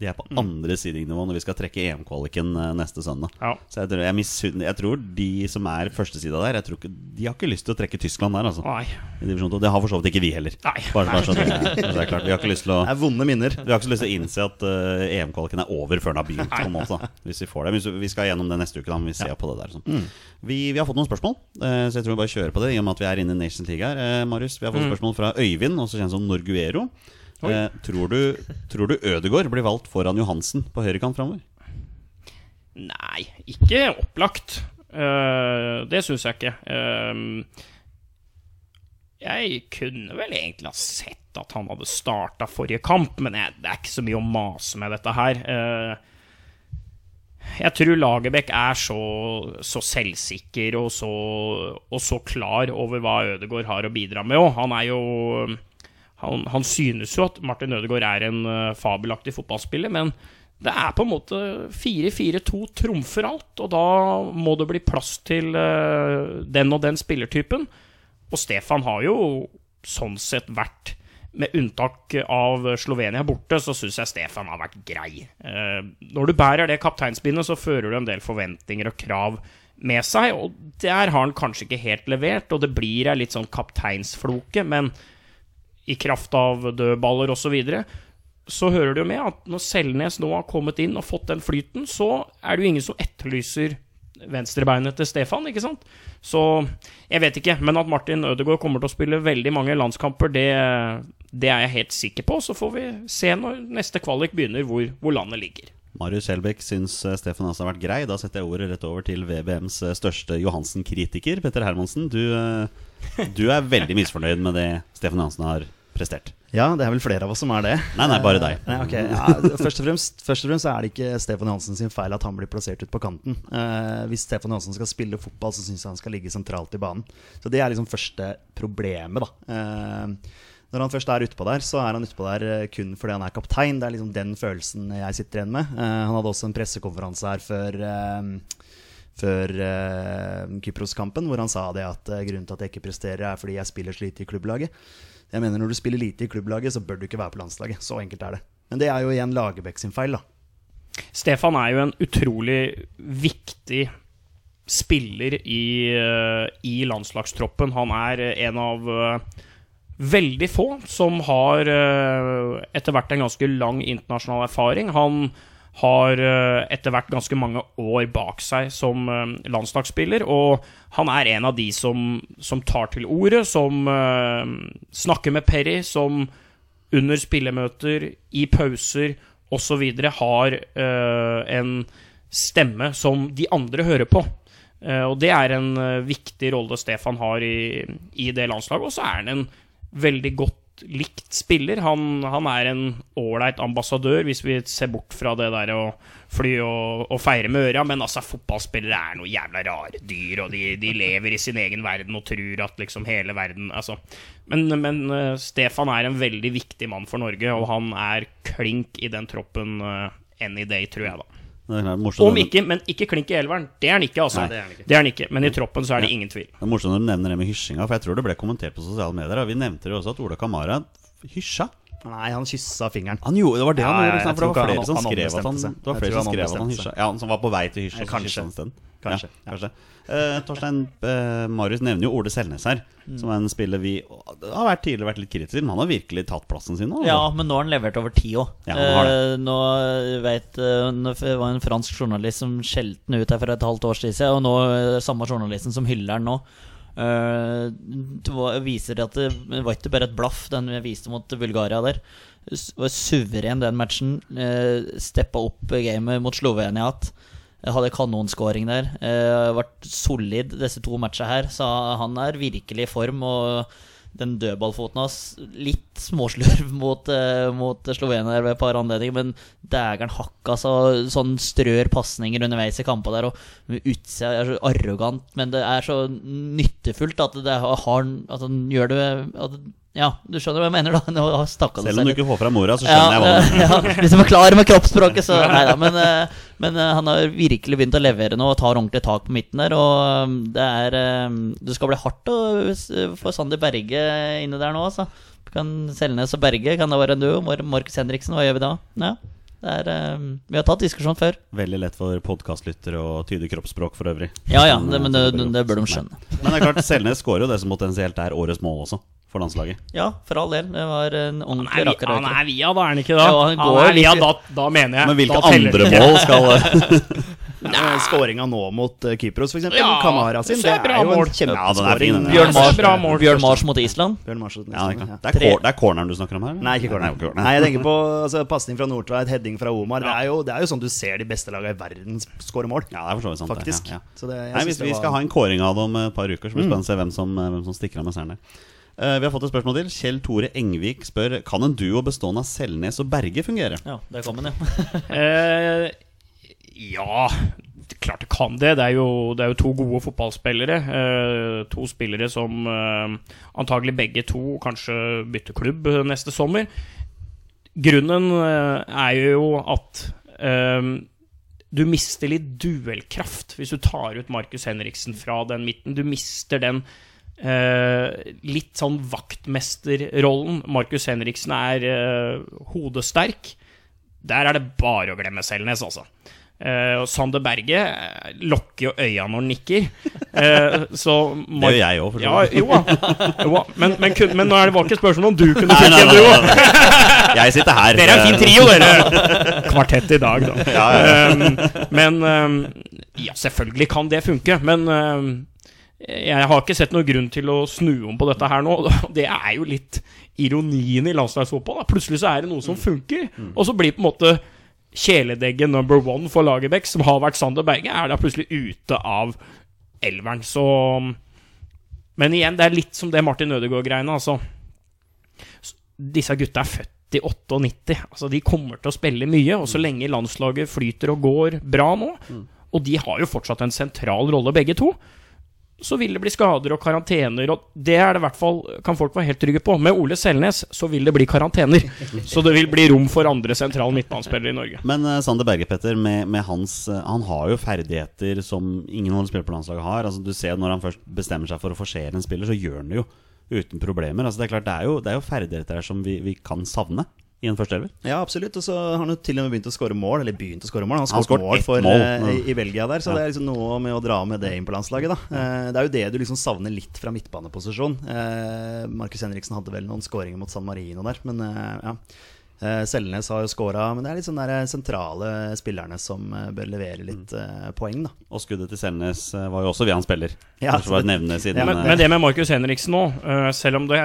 De er på andre seedingnivå når vi skal trekke EM-kvaliken eh, neste søndag. Ja. Så jeg tror, jeg, misunner- jeg tror de som er førstesida der, jeg tror ikke, de har ikke lyst til å trekke Tyskland der. Altså, Nei. i divisjon. Det har for så vidt ikke vi heller. Nei. Bare, bare så det, er- så det er klart Vi har ikke lyst til å Det er vonde minner. vi har ikke så lyst til å innse at uh, EM-kvaliken er over før den har begynt. på en måte Hvis Vi får det Hvis vi skal gjennom det neste uke. Da vi ja. på det der sånn. vi, vi har fått noen spørsmål, uh, så jeg tror vi bare kjører på det. I og med at vi er inne i Nations League her Uh, Marius, Vi har fått spørsmål fra Øyvind, også kjent som Norguero. Eh, tror, du, tror du Ødegaard blir valgt foran Johansen på høyrekant framover? Nei, ikke opplagt. Uh, det syns jeg ikke. Uh, jeg kunne vel egentlig ha sett at han hadde starta forrige kamp, men jeg, det er ikke så mye å mase med dette her. Jeg tror Lagerbäck er så, så selvsikker og så, og så klar over hva Ødegaard har å bidra med òg. Han er jo han, han synes jo at Martin Ødegaard er en eh, fabelaktig fotballspiller, men det er på en måte 4-4-2 trumfer alt, og da må det bli plass til eh, den og den spillertypen. Og Stefan har jo sånn sett vært med unntak av Slovenia borte, så syns jeg Stefan har vært grei. Eh, når du bærer det kapteinsbindet, så fører du en del forventninger og krav med seg, og der har han kanskje ikke helt levert, og det blir ei litt sånn kapteinsfloke, men i kraft av dødballer osv., så, videre, så hører det jo med at når Selnes nå har kommet inn og fått den flyten, så er det jo ingen som etterlyser venstrebeinet til Stefan, ikke sant? Så jeg vet ikke, men at Martin Ødegaard kommer til å spille veldig mange landskamper, det, det er jeg helt sikker på. Så får vi se når neste kvalik begynner, hvor, hvor landet ligger. Marius Skjelbæk syns eh, Stefan Hansen har vært grei. Da setter jeg ordet rett over til VBMs eh, største Johansen-kritiker, Petter Hermansen. Du, eh, du er veldig misfornøyd med det Stefan Hansen har prestert. Ja, det er vel flere av oss som er det. Nei, nei, bare deg. Nei, okay. ja, først, og fremst, først og fremst er det ikke Stefan Johansen sin feil at han blir plassert ut på kanten. Eh, hvis Stefan Johansen skal spille fotball, så syns jeg han skal ligge sentralt i banen. Så det er liksom første problemet, da. Eh, når han først er utpå der, så er han utpå der eh, kun fordi han er kaptein. Det er liksom den følelsen jeg sitter igjen med. Eh, han hadde også en pressekonferanse her før eh, før uh, Kypros-kampen, hvor han sa det at uh, grunnen til at jeg ikke presterer, er fordi jeg spiller så lite i klubblaget. Jeg mener Når du spiller lite i klubblaget, så bør du ikke være på landslaget. Så enkelt er det. Men det er jo igjen Lagerbäck sin feil, da. Stefan er jo en utrolig viktig spiller i, i landslagstroppen. Han er en av veldig få som har etter hvert en ganske lang internasjonal erfaring. Han har eh, etter hvert ganske mange år bak seg som eh, landslagsspiller. Og han er en av de som, som tar til orde, som snakker med Perry, som under spillemøter, i pauser osv. har en stemme som de andre hører på. Og det er en viktig rolle Stefan har i, i det landslaget. Og så er han en veldig godt likt spiller. Han, han er en ålreit ambassadør, hvis vi ser bort fra det der å fly og, og feire med øra. Men altså, fotballspillere er noe jævla rare dyr, og de, de lever i sin egen verden og tror at liksom hele verden altså. Men, men uh, Stefan er en veldig viktig mann for Norge, og han er klink i den troppen uh, any day, tror jeg, da. Om ikke, men ikke klink i elveren. Det er han ikke, altså. Nei, det, er ikke. det er han ikke. Men i troppen så er det ingen tvil. Det er morsomt når du nevner det med hysjinga, for jeg tror det ble kommentert på sosiale medier. Og vi nevnte jo også at Ola Kamara hysja. Nei, han kyssa fingeren. Han gjorde, det var det han gjorde. For det var flere som skrev at han, det var flere som skrev at han hysja. Ja, han som var på vei til hysja. Kanskje. Kanskje. Ja, kanskje. Uh, Torstein uh, Marius nevner jo Ole Selnes her, mm. som er en spiller vi har vært tidligere vært litt kritisk til, men han har virkelig tatt plassen sin nå. Altså. Ja, men nå har han levert over ti òg. Ja, uh, nå vet Det var en fransk journalist som skjelte den ut her for et halvt års tid siden, og nå samme journalisten som hyller den nå. Uh, viser at det var ikke bare et blaff den vi viste mot Bulgaria der. Var suveren den matchen. Uh, Steppa opp gamet mot Slovenia igjen. Hadde kanonskåring der. Vært solid disse to matchene her, så han er virkelig i form. Og den dødballfoten hans litt småslurv mot, uh, mot Slovenia ved et par anledninger, men dægeren hakk, altså. Sånn strør pasninger underveis i kampene der, og utsida er så arrogant, men det er så nyttefullt at det har At han gjør det at ja, du skjønner hva jeg mener, da. Selv om du ikke får fram mora, så skjønner ja, jeg hva du mener. Ja, hvis jeg forklarer med kroppsspråket, så Nei da. Men, eh, men, eh, han har virkelig begynt å levere nå og tar ordentlig tak på midten der. Og um, det er um, Det skal bli hardt å få Sander Berge inne der nå, altså. Kan Selnes og Berge, kan det være en duo? Markus Henriksen, hva gjør vi da? Ja. Er, um, vi har tatt diskusjon før. Veldig lett for podkastlyttere å tyde kroppsspråk for øvrig. Ja, ja, det, men det, det, bør de skjønne. Men det er klart, Selnes skårer jo det som potensielt er årets mål også for landslaget. Ja, for all del. Det var en ordentlig rakker. Han er via, da, er han ikke da? Ja, han, han er via, da, da, mener jeg. Men hvilke andre mål skal Skåringa nå mot uh, Kypros, f.eks. Ja, Kamara sin. Det er, det er jo en kjempeskåring. Ja, Bjørn, Mars, Bjørn Mars mot Island. Bjørn Mars mot Island. Ja, det, er det er corneren du snakker om her? Nei, ikke corneren. Nei, Nei, jeg tenker på altså, pasning fra Nordtveit, heading fra Omar. Det, er jo, det er jo sånn du ser de beste lagene i verden skåre mål. Ja, det er for så vidt sant Faktisk. Det, Nei, hvis, vi skal ha en kåring av det om et par uker, så blir det spennende å se som, hvem som stikker av med seieren der. Uh, vi har fått et spørsmål til. Kjell Tore Engvik spør Kan en duo bestående av Selnes og Berge fungere. Ja, der kom den, ja. eh, ja, klart det kan det. Det er jo, det er jo to gode fotballspillere. Eh, to spillere som antagelig begge to kanskje bytter klubb neste sommer. Grunnen er jo at du mister litt duellkraft hvis du tar ut Markus Henriksen fra den midten. Du mister den Uh, litt sånn vaktmesterrollen. Markus Henriksen er uh, hodesterk. Der er det bare å glemme Selnes, altså. Uh, og Sander Berge lokker jo øya når han nikker. så det gjør jeg òg, for ja, jo, jo, men, men, kun, men nå er det var ikke spørsmål om du kunne fikk en duo. jeg sitter her. Dere er en fin trio, dere. Kvartett i dag, da. Ja, ja. Um, men um, ja, selvfølgelig kan det funke. Men um, jeg har ikke sett noen grunn til å snu om på dette her nå. Det er jo litt ironien i landslagsfotball. Plutselig så er det noe som funker, og så blir på en måte kjæledegget number one for Lagerbäck, som har vært Sander Berge, er da plutselig ute av elveren. Så Men igjen, det er litt som det Martin Ødegaard-greiene, altså. Disse gutta er født i 98. Altså, de kommer til å spille mye, og så lenge landslaget flyter og går bra nå, og de har jo fortsatt en sentral rolle, begge to, så vil det bli skader og karantener, og det er det i hvert fall kan folk være helt trygge på. Med Ole Selnes så vil det bli karantener. Så det vil bli rom for andre sentrale midtbanespillere i Norge. Men uh, Sander Berge, Petter, med, med hans uh, Han har jo ferdigheter som ingen andre spillere på landslaget har. Altså, du ser Når han først bestemmer seg for å forsere en spiller, så gjør han det jo uten problemer. Altså, det er klart, det er jo, det er jo ferdigheter her som vi, vi kan savne i en førsteelver. Ja, absolutt. Og så har han jo til og med begynt å skåre mål. Eller begynt å skåre mål. Han har skåret mål for, mål. Uh, i, i Belgia der, så Ja. det er liksom noe med å dra med det inn på landslaget. da Uh, Det er jo det du liksom savner litt fra midtbaneposisjon. Uh, Markus Henriksen hadde vel noen skåringer mot San Marino der, men eh, ja. Eh, Selnes har jo skåra, men det er litt sånn der sentrale spillerne som eh, bør levere litt mm. poeng, da. Og skuddet til Selnes eh, var jo også via en spiller. Ja, det, bare nevne siden Ja, Men, eh, men det med Markus Henriksen nå, eh, selv om det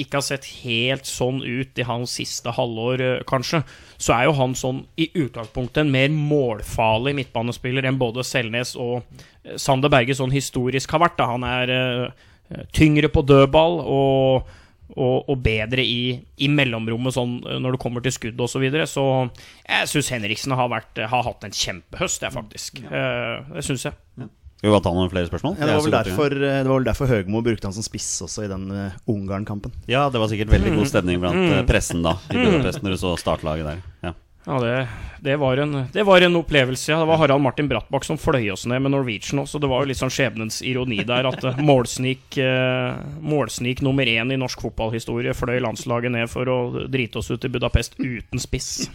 ikke har sett helt sånn ut i hans siste halvår, eh, kanskje, så er jo han sånn i utgangspunktet en mer målfarlig midtbanespiller enn både Selnes og eh, Sander Berge sånn historisk har vært. Da. Han er eh, tyngre på dødball og, og, og bedre i, i mellomrommet sånn eh, når det kommer til skudd osv. Så, videre. så jeg syns Henriksen har, vært, har hatt en kjempehøst, jeg, faktisk. Ja. det syns jeg. Skal vi ta noen flere spørsmål? Ja, det, var derfor, eh, det var vel derfor Høgmo brukte han som spiss også i den uh, Ungarn-kampen. Ja, det var sikkert veldig god stemning blant Mm. eh, pressen da i Budapest når du så startlaget der. Ja. Ja, det, det, var en, det var en opplevelse. Ja. Det var Harald Martin Brattbakk som fløy oss ned med Norwegian også, så det var jo litt sånn skjebnens ironi der at eh, målsnik, eh, målsnik nummer én i norsk fotballhistorie fløy landslaget ned for å drite oss ut i Budapest uten spiss.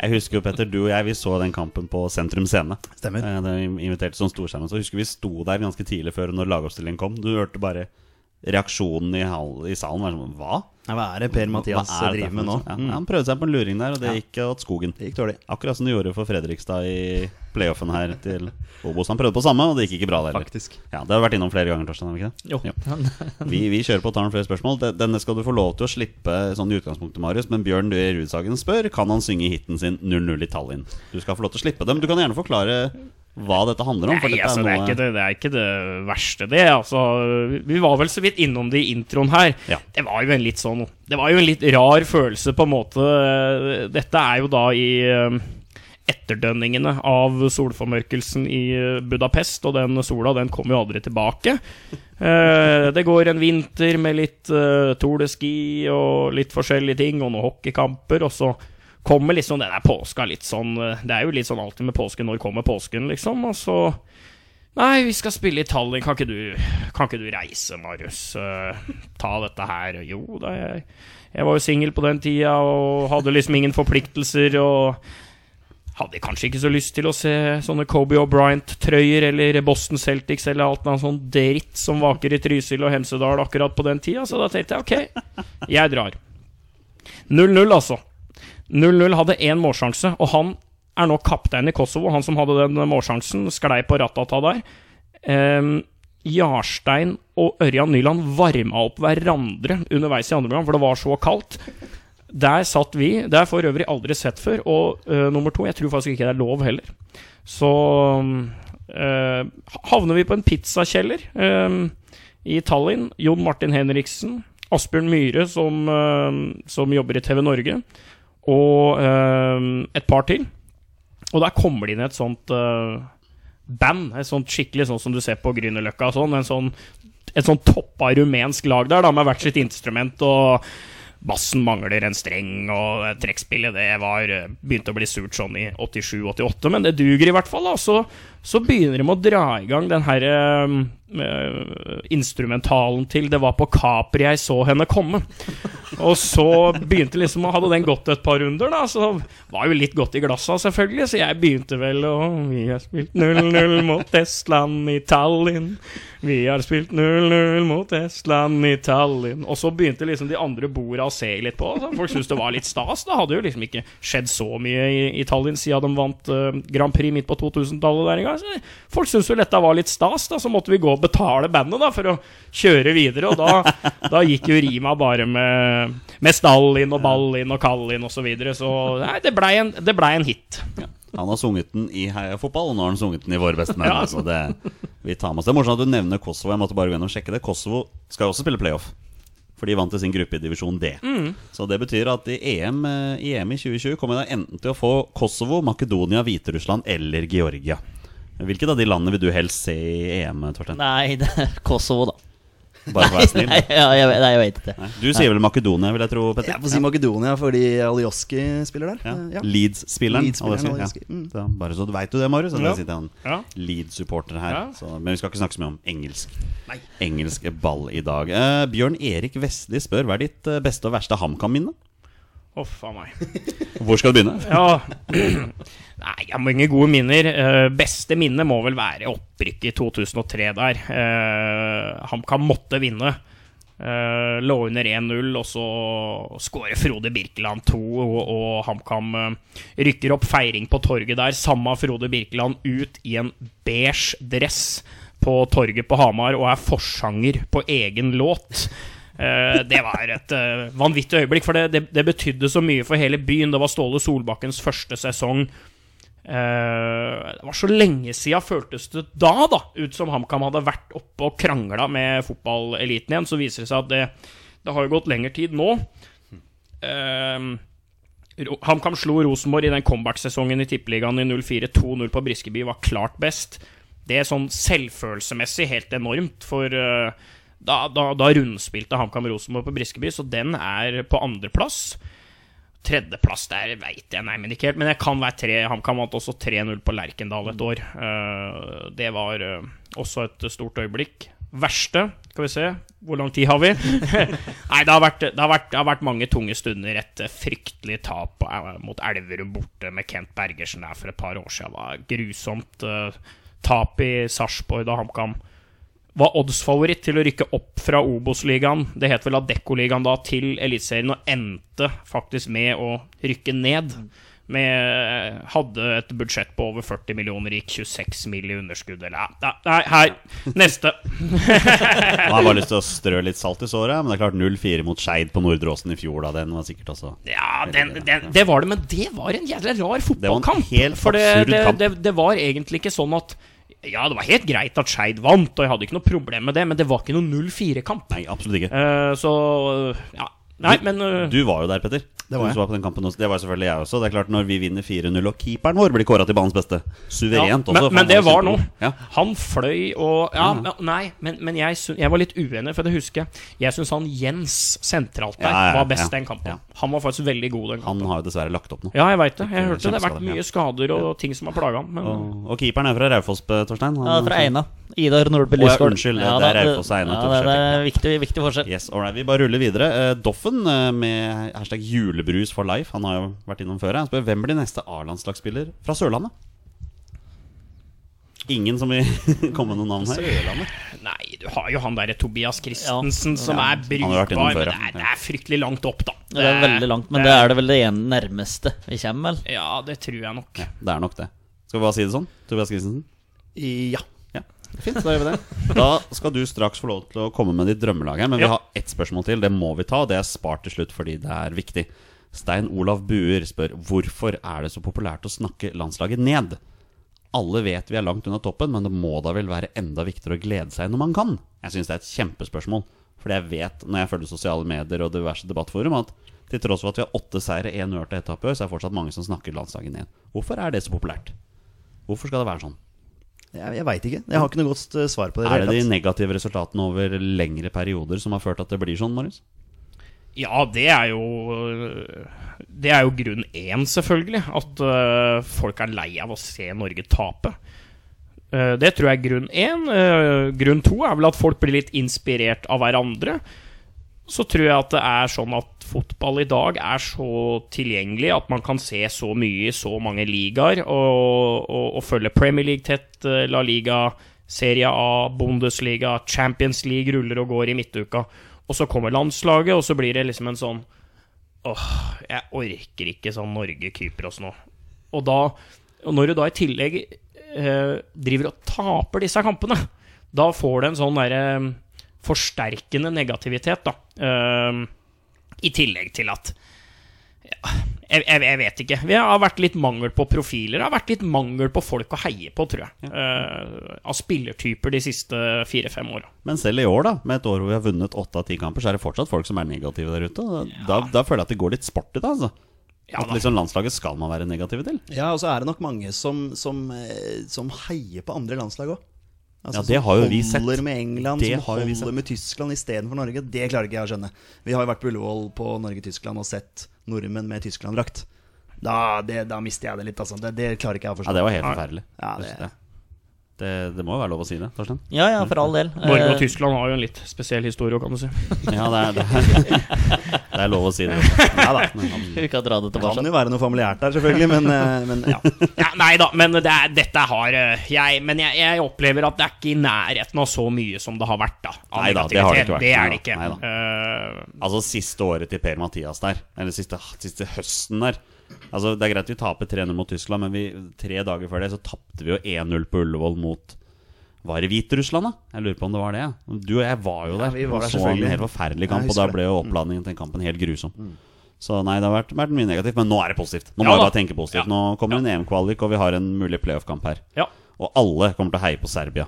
Jeg husker jo, Petter, du og jeg vi så den kampen på Sentrum Scene. Stemmer. Eh, Det inviterte invitert sånn storskjerm. Så husker vi sto der ganske tidlig før når lagoppstillingen kom. Du hørte bare reaksjonen i, hall, i salen var sånn Hva? Ja, hva er det Per-Mathias Hva er dette driver med nå? Ja, Mm. Han prøvde seg på en luring der, og det gikk åt skogen. Det gikk dårlig. Akkurat som du gjorde for Fredrikstad i playoffen her til Obos. Han prøvde på samme, og det gikk ikke bra der. heller. Faktisk. Ja, Det har vi vært innom flere ganger, Torstein. har vi ikke det? Jo. Vi, vi kjører på og tar noen flere spørsmål. Denne skal du få lov til å slippe sånn i utgangspunktet, Marius. Men Bjørn Døe Rudsagen spør Kan han synge hiten sin 0-0 i Tallinn. Du skal få lov til å slippe dem. Du kan gjerne forklare hva dette handler om. Nei, dette altså, er det, er ikke det, det er ikke det verste, det. Altså, vi var vel så vidt innom det i introen her. Ja. Det var jo en litt sånn Det var jo en litt rar følelse, på en måte. Dette er jo da i eh, etterdønningene av solformørkelsen i eh, Budapest, og den sola den kommer jo aldri tilbake. Eh, det går en vinter med litt uh, Tour de Ski og litt forskjellige ting, og noen hockeykamper, og så kommer liksom det der påska litt sånn eh, Det er jo litt sånn alltid med påsken. Når kommer påsken, liksom? Og så Nei, vi skal spille i Tallinn. Kan ikke du, kan ikke du reise, Marius? Uh, ta dette her. Jo da, jeg, jeg var jo singel på den tida og hadde liksom ingen forpliktelser. Og hadde kanskje ikke så lyst til å se sånne Kobe O'Brien-trøyer eller Boston Celtics eller alt noe sånn dritt som vaker i Trysil og Hemsedal akkurat på den tida. Så da tenkte jeg ok, jeg drar. 0-0, altså. 0-0 hadde én målsjanse, og han er nå kaptein i Kosovo. Han som hadde den målsjansen, sklei på Ratata der. Um, Jarstein og Ørjan Nyland varma opp hverandre underveis i andre omgang, for det var så kaldt. Der satt vi. Det jeg for øvrig aldri sett før. Og uh, nummer to, jeg tror faktisk ikke det er lov heller. Så uh, havner vi på en pizzakjeller øh, i Tallinn. Jon Martin Henriksen, Asbjørn Myhre, som, uh, som jobber i TV Norge, og øh, et par til. Og der kommer det inn et sånt øh, band, et sånt skikkelig sånn som du ser på Grünerløkka og sånn. En sånn et sånn toppa rumensk lag der, da, med hvert sitt instrument. Og bassen mangler en streng, og trekkspillet det var eh, begynte å bli surt sånn i 87-88. Men det duger i hvert fall. da, Så, så begynner de å dra i gang den herre eh, eh, instrumentalen til 'Det var på Capri jeg så henne komme'. Og så begynte liksom Hadde den gått et par runder, da, så var jo litt godt i glassa, selvfølgelig. Så jeg begynte vel å Vi har spilt 0-0 mot Estland i Tallinn. Vi har spilt 0-0 mot Estland i Tallinn. Og så begynte liksom de andre borda å se litt på. Så folk syntes det var litt stas. Det hadde jo liksom ikke skjedd så mye i, Tallinn siden de vant uh, Grand Prix midt på 2000-tallet der en gang. Folk syntes jo dette var litt stas, da. Så måtte vi gå betale bandet da for å kjøre videre. Og da, da gikk jo rima bare med, med stall inn og ball inn og kall inn og så videre. Så nei, det blei en, det ble en hit. Han har sunget den i Heia Fotball, og nå har han sunget den i Våre beste menn. Ja. Så det, vi tar med oss det. er Morsomt at du nevner Kosovo. Jeg måtte bare gå inn og sjekke det. Kosovo skal jo også spille playoff. For de vant til sin gruppe i divisjon D. Så det betyr at i EM, eh, i EM i 2020 kommer de enten til å få Kosovo, Makedonia, Hviterussland eller Georgia. Hvilket av de landene vil du helst se i EM, Torstein? Nei, det er Kosovo, da. Bare for å være snill. Nei, ja, jeg, nei, jeg vet ikke. Nei. Du sier vel Makedonia, vil jeg tro, Petter? Jeg får si Makedonia fordi Alioski spiller der. Ja. Ja. Leeds-spilleren. Leeds-spilleren, Alioski. Mm. Ja. Så bare så du veit det, Marius. Ja. det sitter en Ja. Leeds-supporter her. Ja. Så, men vi skal ikke snakke så mye om engelsk Engelsk ball i dag. Uh, Bjørn Erik Vestli spør hva er ditt eh, beste og verste HamKam-minne? Uff a meg. Hvor skal du begynne? Ja Nei, jeg har mange gode minner. Uh, beste minne må vel være opprykket i 2003 der. Uh, HamKam måtte vinne. Uh, lå under 1-0, og så skårer Frode Birkeland 2, og, og HamKam uh, rykker opp feiring på torget der. Samme Frode Birkeland ut i en beige dress på torget på Hamar og er forsanger på egen låt. Uh, det var et uh, vanvittig øyeblikk, for det, det, det betydde så mye for hele byen. Det var Ståle Solbakkens første sesong. Eh, det var så lenge siden, føltes det da, da, ut som HamKam hadde vært oppe og krangla med fotballeliten igjen. Så viser det seg at det, det har jo gått lengre tid nå. Uh, HamKam slo Rosenborg i den comeback-sesongen i Tippeligaen i 04 2-0 på Briskeby, var klart best. Det er sånn selvfølelsesmessig helt enormt, for uh, da, da, da rundspilte HamKam Rosenborg på Briskeby, så den er på andreplass. Tredjeplass der veit jeg nei, men ikke helt. Men jeg kan være tre. HamKam vant også 3-0 på Lerkendal et år. Eh, det var eh, også et stort øyeblikk. Verste Skal vi se, hvor lang tid har vi? nei, det har, vært, det, har vært, det har vært mange tunge stunder. Et eh, fryktelig tap mot Elverum borte med Kent Bergersen der for et par år siden. Det var grusomt. tap i Sarpsborg da HamKam var oddsfavoritt til å rykke opp fra Obos-ligaen, det het vel Adecco-ligaen da, til Eliteserien, og endte faktisk med å rykke ned. Med, hadde et budsjett på over 40 millioner, gikk 26 mill. i underskudd. Eller, nei, nei, her. Neste. Man har bare lyst til å strø litt salt i såret, men det er klart 0-4 mot Skeid på Nordre Åsen i fjor, da. Den var sikkert også Ja, den, den, det var det, men det var en jævla rar var en fotballkamp. helt for det, absurd det, det, det var egentlig ikke sånn at Ja, det var helt greit at Skeid vant, og jeg hadde ikke noe problem med det, men det var ikke noen 0-4-kamp. Nei, absolutt ikke. Uh, så ja. Nei, men uh, Du var jo der, Petter. Det var du jeg. var på den kampen også. Det var selvfølgelig jeg også. Det er klart Når vi vinner 4-0 og keeperen vår blir kåra til banens beste Suverent Ja, også. men, det var nå. Ja. Han fløy og Ja, men- nei, men, men jeg, jeg var litt uenig, for det husker jeg. Jeg syns han Jens sentralt der Ja, ja, var best ja, den kampen. ja. Han var faktisk veldig god den Han har jo dessverre lagt opp nå. Ja, jeg veit det. Jeg hørte det. Det har vært mye skader og ting som har plaga ham. Men Og, og keeperen er fra Raufoss, Torstein. Han- Ja, fra Eina. Idar Nordby ja, Lysgård. unnskyld, det er da, Raufoss og Eina, Ja, det, det er viktig, viktig forskjell. Yes, right, Vi bare ruller videre. Eh, Doffen eh, med hashtag julebrus for life. Han har jo vært innom før. Han spør hvem blir neste A-landslagsspiller fra Sørlandet? Ingen som vil komme med noen navn her? Sørlandet. nei, du har jo han derre Tobias Christensen som Ja, er brukbar, før, men det er, det er fryktelig langt opp, da. Det er veldig langt, men det er det vel det ene nærmeste vi kommer, vel? Ja, det tror jeg nok. Ja, det er nok det. Skal vi bare si det sånn? Tobias Christensen? Ja. Fint, da gjør vi det. Da skal du straks få lov til å komme med ditt drømmelag her, men vi har ett spørsmål til. Det må vi ta. Det er spart til slutt fordi det er viktig. Stein Olav Buer spør hvorfor er det så populært å snakke landslaget ned? Alle vet vi er langt unna toppen, men det må da vel være enda viktigere å glede seg når man kan? Jeg syns det er et kjempespørsmål. Fordi jeg vet, når jeg følger sosiale medier og diverse debattforum, at til tross for at vi har åtte seire, én uavgjort og ett tap i år, så er det fortsatt mange som snakker landslaget ned. Hvorfor er det så populært? Hvorfor skal det være sånn? Jeg, jeg veit ikke. Jeg har ikke noe godt eh, svar på det. Er det de negative resultatene over lengre perioder som har ført at det blir sånn, Marius? Ja, det er jo Det er jo grunn én, selvfølgelig. At uh, folk er lei av å se Norge tape. Uh, det tror jeg er grunn én. Uh, grunn to er vel at folk blir litt inspirert av hverandre. Så tror jeg at det er sånn at fotball i dag er så tilgjengelig at man kan se så mye i så mange ligaer, og, og, og følge Premier League tett, eh, La Liga, Serie A, Bundesliga, Champions League ruller og går i midtuka. Og så kommer landslaget, og så blir det liksom en sånn Åh, jeg orker ikke sånn Norge-Kypros nå. Og da og når du da i tillegg eh, driver og taper disse kampene, da får du en sånn derre forsterkende negativitet, da. Eh, I tillegg til at ja, jeg, jeg, jeg vet ikke. Vi har vært litt mangel på profiler. Det har vært litt mangel på folk å heie på, tror jeg. Uh, av spillertyper de siste fire-fem åra. Men selv i år, da, med et år hvor vi har vunnet åtte av ti kamper, så er det fortsatt folk som er negative der ute. Ja. Da, da føler jeg at det går litt sport i det. altså Ja, At liksom Landslaget skal man være negative til. Ja, og så er det nok mange som, som, eh, som heier på andre landslag òg. Ja, det har jo vi sett. Holder med England, Det som har vi sett. holder med Tyskland istedenfor Norge. Det klarer ikke jeg å skjønne. Vi har jo vært på Ullevål på Norge-Tyskland og sett nordmenn med Tyskland-drakt. Da, da mister jeg det litt, altså. Det, det klarer ikke jeg å Ja, forstå. Det var helt forferdelig. Ja, det- det, det, må jo være lov å si det, Torstein? Ja, ja, for all del. Norge og Eh, Tyskland har jo en litt spesiell historie, kan du si. Ja, det er, det er, det er lov å si det. Nei da. Vi kan dra det tilbake. kan jo være noe familiært der, selvfølgelig, men, eh, men ja. Ja, nei da, men det er, dette har eh, jeg Men jeg, jeg opplever at det er ikke i nærheten av så mye som det har vært, da. Nei da, det har det ikke vært. Det er det ikke. da, Eh, Altså siste året til Per Mathias der, eller siste, siste høsten der Altså Det er greit vi taper 3-0 mot Tyskland, men vi, tre dager før det så tapte vi jo 1-0 på Ullevål mot Var det Hviterussland, da? Jeg lurer på om det var det. ja. Du og jeg var jo Ja, der. vi var der, så en helt forferdelig kamp, og da ble jo oppladningen til kampen helt grusom. Så nei, det har vært, vært mye negativt, men nå er det positivt. Nå Ja må vi bare tenke positivt. Ja. Nå kommer en EM-kvalik, og vi har en mulig playoff-kamp her. ja. Og alle kommer til å heie på Serbia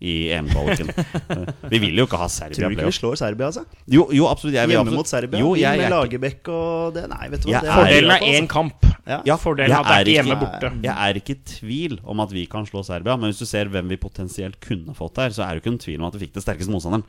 i EM-kvaliken. vi vil jo ikke ha Serbia Tror du ikke vi slår Serbia, altså? Jo, jo, absolutt. Jeg vil Hjemme absolutt- mot Serbia. Jo, jeg, med er Lagerbäck og det Nei, vet du hva. Det er- Fordelen er én kamp. Ja. Ja, Fordelen er at det er ikke hjemme borte. Jeg er ikke i tvil om at vi kan slå Serbia, men hvis du ser hvem vi potensielt kunne fått der, så er det jo ikke en tvil om at vi fikk det sterkeste motstanderen.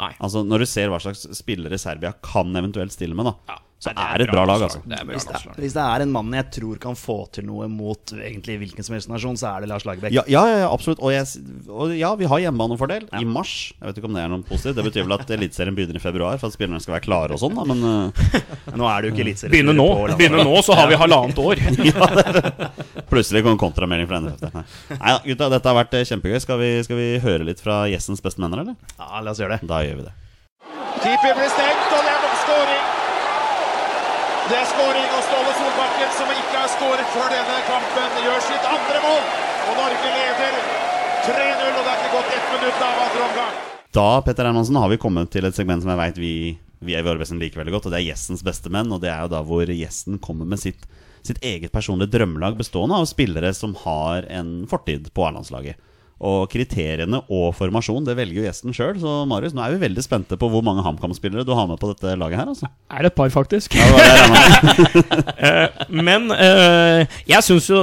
Nei. Altså Når du ser hva slags spillere Serbia kan eventuelt stille med, da, Ja, så nei, er det et bra lag, altså. Det er bra Hvis det, er, hvis det er en mann jeg tror kan få til noe mot egentlig hvilken som helst nasjon, så er det Lars Lagerbäck. Ja, ja, ja, ja, absolutt. Og, jeg, og ja, vi har hjemmebanefordel i mars. Jeg vet ikke om det er noe positivt. Det betyr vel at Eliteserien begynner i februar for at spillerne skal være klare og sånn, da, men uh, Nå er det jo ikke Eliteserien. Begynne nå, begynne nå, så har vi halvannet år. plutselig kom kontramelding fra NFF. Nei da, gutta, dette har vært eh, kjempegøy. Skal vi, skal vi høre litt fra gjestens beste menner, eller? Ja, la oss gjøre det. Da gjør vi det. Keeper blir stengt, og det er skåring. Det er skåring, og Ståle Solbakken, som ikke har skåret før denne kampen, gjør sitt andre mål. Og Norge leder 3-0, og det er ikke gått ett minutt av andre omgang. Da Petter Hermansen, har vi kommet til et segment som jeg vet vi, vi i Vårbesen liker veldig godt, og det er gjestens beste menn. Og det er jo da hvor gjesten kommer med sitt, sitt eget personlige drømmelag bestående av spillere som har en fortid på A-landslaget. Og kriteriene og formasjon det velger jo gjesten sjøl. Så Marius, nå er vi veldig spente på hvor mange HamKam-spillere du har med på dette laget her. altså Er det et par, faktisk? Ja, det det. Eh, Men uh, jeg syns jo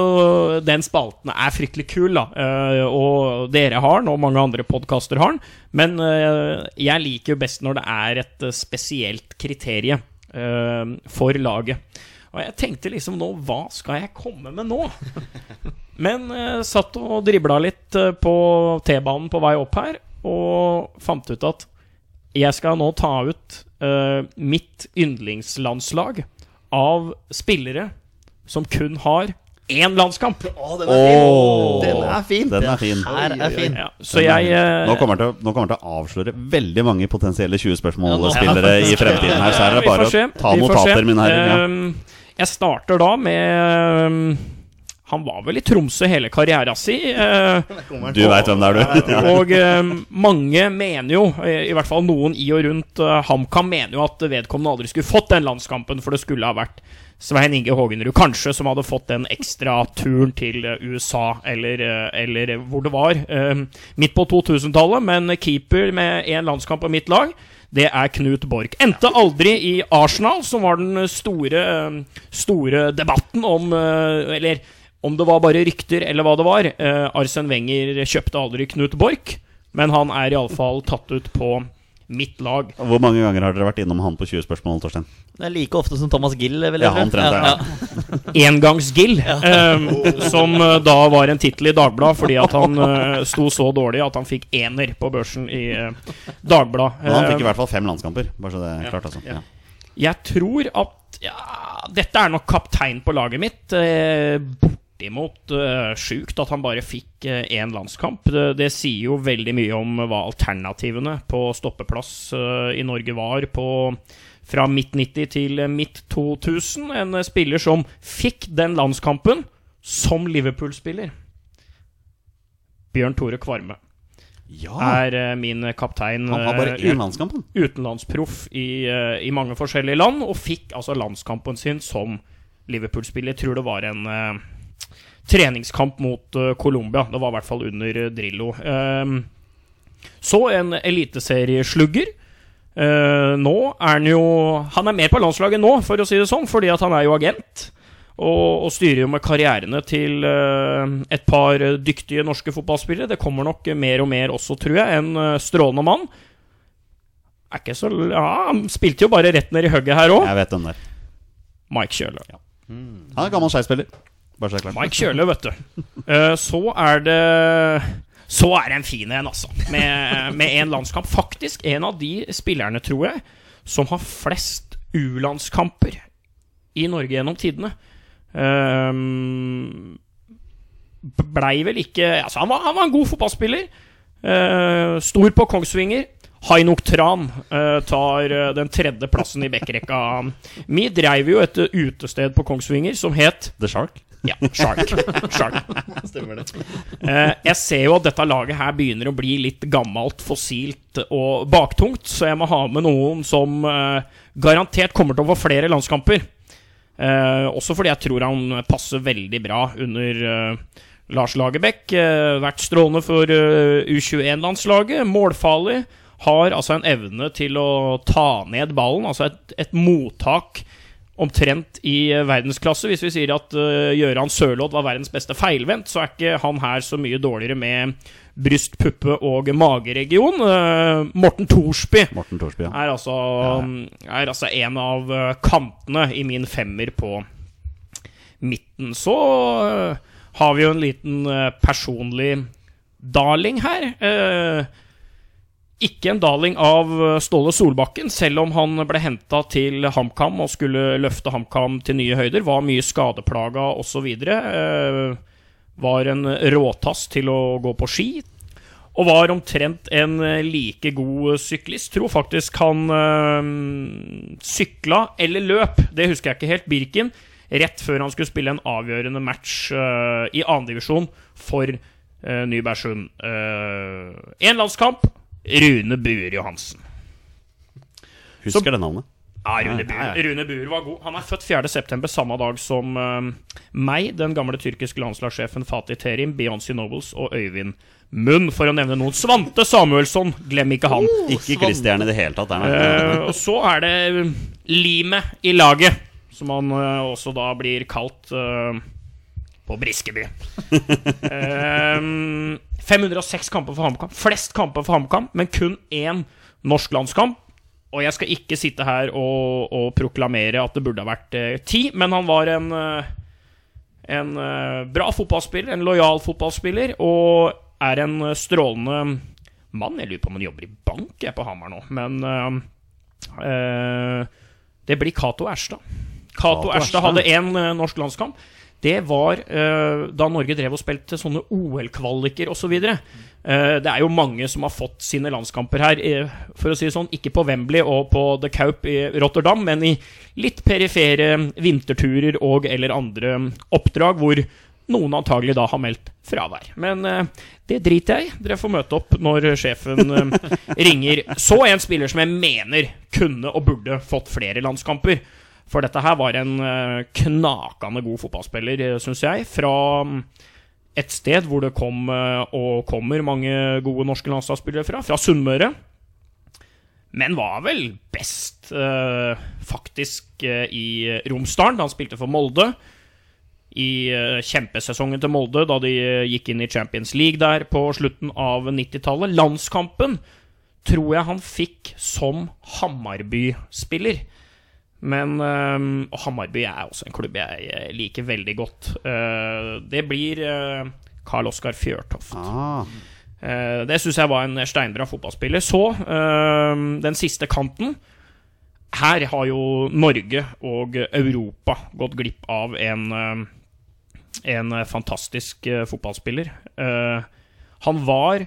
den spalten er fryktelig kul, da. Uh, og dere har den, og mange andre podkaster har den. Men uh, jeg liker jo best når det er et spesielt kriterie eh, for laget. Og jeg tenkte liksom nå Hva skal jeg komme med nå? Men eh, satt og dribla litt eh, på T-banen på vei opp her, og fant ut at jeg skal nå ta ut eh, mitt yndlingslandslag av spillere som kun har én landskamp. Å, den er oh, Den er fin! Den er fin. Her er fin. Ja, så jeg eh, Nå kommer jeg til, å- nå kommer til å avsløre veldig mange potensielle 20 Ja, spørsmål-spillere i fremtiden her. Så her er det bare å ta notater, se. mine herrer. Jeg starter da med ehm, Han var vel i Tromsø hele karriera si. eh, Du veit hvem det er, du. Og eh, mange mener jo, eh, i hvert fall noen i og rundt eh, HamKam, mener jo at vedkommende aldri skulle fått den landskampen, for det skulle ha vært Svein Inge Hågenrud kanskje som hadde fått den ekstra turen til USA, eller, eller hvor det var. midt på 2000-tallet, men keeper med én landskamp på mitt lag. Det er Knut Borch. Endte aldri i Arsenal, som var den store, store debatten om eh, Eller om det var bare rykter, eller hva det var. Eh, Arsen Wenger kjøpte aldri Knut Borch, men han er iallfall tatt ut på mitt lag. Hvor mange ganger har dere vært innom han på 20 spørsmål, Torstein? Det er like ofte som Thomas Gill, vil jeg Ja, han trente, det, ja. Engangsgill, eh, som da var en tittel i Dagbladet fordi at han eh, sto så dårlig at han fikk ener på børsen i eh, Dagbladet. Men han fikk i hvert fall fem landskamper. Bare så det er klart, altså. Ja. Jeg tror at ja, Dette er nok kaptein på laget mitt. Eh, borti imot uh, sjukt at han bare fikk eh, én landskamp. Det, det, sier jo veldig mye om hva alternativene på stoppeplass eh, i Norge var på fra midt 90 til midt 2000. En spiller som fikk den landskampen som Liverpool-spiller. Bjørn Tore Kvarme Ja! er eh, min kaptein. Han var bare eh, én landskamp, utenlandsproff i, eh, i mange forskjellige land, og fikk altså landskampen sin som Liverpool-spiller. Tror det var en eh, treningskamp mot uh, Colombia. Det var i hvert fall under eh, Drillo. Ehm, så en eliteserieslugger. Eh, nå er han jo Han er mer på landslaget nå, for å si det sånn, fordi at han er jo agent. Og, og styrer jo med karrierene til et par dyktige norske fotballspillere. Det kommer nok mer og mer også, tror jeg. En strålende mann. Er ikke så Ja, han spilte jo bare rett ned i hugget her òg. Jeg vet den der. Mike Kjøle. Han er gammel Skei-spiller. Bare så det er klart. Mike Kjøle, vet du. Uh, så er det Så er det en fin en, altså. Med, med en landskamp. Faktisk en av de spillerne, tror jeg, som har flest U-landskamper i Norge gjennom tidene. Um, Blei vel ikke Altså, han var, han var en god fotballspiller. Uh, stor på Kongsvinger. Hainok Tran uh, tar den tredje plassen i backrekka. Vi dreiv jo et utested på Kongsvinger som het The Shark. Ja, Shark. Shark. Eh, jeg ser jo at dette laget her begynner å bli litt gammelt, fossilt og baktungt, så jeg må ha med noen som eh, garantert kommer til å få flere landskamper. Eh, også fordi jeg tror han passer veldig bra under Lars Lagerbäck. Vært strålende for eh, U21-landslaget. Målfarlig. Har altså en evne til å ta ned ballen. Altså et, et mottak omtrent i eh, verdensklasse. Hvis vi sier at uh, Gøran Sørloth var verdens beste feilvendt, så er ikke han her så mye dårligere med bryst, puppe og mageregion. Uh, Morten Thorsby Morten Thorsby, ja. er altså, er altså en av kantene i min femmer på midten. Så uh, har vi jo en liten personlig darling her. Ikke en darling av uh, Ståle Solbakken, selv om han ble henta til HamKam og skulle løfte HamKam til nye høyder. Var mye skadeplaga osv. Uh, var en råtass til å gå på ski. Og var omtrent en eh, like god syklist. Tror faktisk han øh, sykla eller løp, det husker jeg ikke helt, Birken, rett før han skulle spille en avgjørende match øh, i andredivisjon for øh, Nybergsund. Én landskamp, Rune Buer Johansen. Husker det navnet. Ja, Rune Buer. Rune Buer var god. Han er født 4.9., samme dag som uh, meg, den gamle tyrkiske landslagssjefen Fatih Terim, Beyoncé Nobles og Øyvind Munn, for å nevne noen. Svante Samuelsson, glem ikke han. Ikke Christian i det hele tatt. Eh, og så er det um, limet i laget, som han uh, også da blir kalt eh, på Briskeby. um, 506 kamper for HamKam. Flest kamper for HamKam, men kun én norsk landskamp. Og jeg skal ikke sitte her og, og proklamere at det burde ha vært eh, ti, men han var en eh, en eh, bra fotballspiller, en lojal fotballspiller, og er en strålende mann. Jeg lurer på om han jobber i bank jeg på Hamar nå, men eh, eh, det blir Cato Erstad. Cato Erstad. hadde én eh, norsk landskamp. Det var uh, da Norge drev og spilte sånne OL-kvaliker osv. Uh, det er jo mange som har fått sine landskamper her, eh, for å si det sånn, ikke på Wembley og på The Kaup i Rotterdam, men i litt perifere vinterturer og eller andre oppdrag hvor noen antagelig da har meldt fravær. Men det driter jeg i. Dere får møte opp når sjefen ringer. Så en spiller som jeg mener kunne og burde fått flere landskamper. For dette her var en eh, knakende god fotballspiller, syns jeg. Fra mm, et sted hvor det kom eh, og kommer mange gode norske landslagsspillere fra. Fra Sunnmøre. Men var vel best eh, faktisk eh, i Romsdalen, da han spilte for Molde. I eh, kjempesesongen til Molde, da de eh, gikk inn i Champions League der på slutten av 90-tallet. Landskampen tror jeg han fikk som Hammarby-spiller. Men eh, Og Hammarby er også en klubb jeg liker veldig godt. Eh, det blir eh, Karl Oskar Fjørtoft. Ah, Eh, det syns jeg var en steinbra fotballspiller. Så eh, den siste kanten. Her har jo Norge og Europa gått glipp av en, en fantastisk fotballspiller. Han var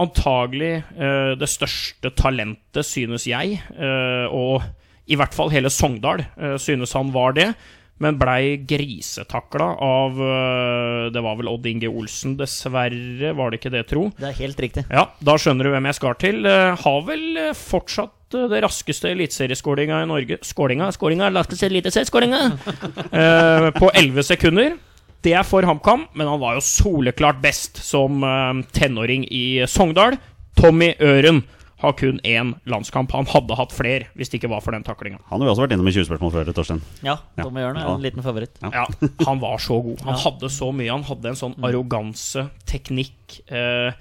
antagelig det største talentet, synes jeg, og i hvert fall hele Sogndal eh, synes han var det. Men blei grisetakla av eh, Det var vel Odd Inge Olsen, dessverre. Var det ikke det, tro? Det er helt riktig. Ja, da skjønner du hvem jeg skal til. Eh, har vel fortsatt det raskeste eliteserieskåringa i Norge Skålinga, skålinga, raskeste eliteserieskåringa! eh, på 11 sekunder. Det er for HamKam, men han var jo soleklart best som tenåring i Sogndal. Tommy Øren har kun én landskamp. Han hadde hatt flere hvis det ikke var for den taklinga. Han har vi også vært innom i 20 spørsmål før, Torstein. Ja. Tommy Jørn er Ja. en liten favoritt. Ja, han var så god. Han hadde så mye. Han hadde en sånn arroganse, teknikk. Eh,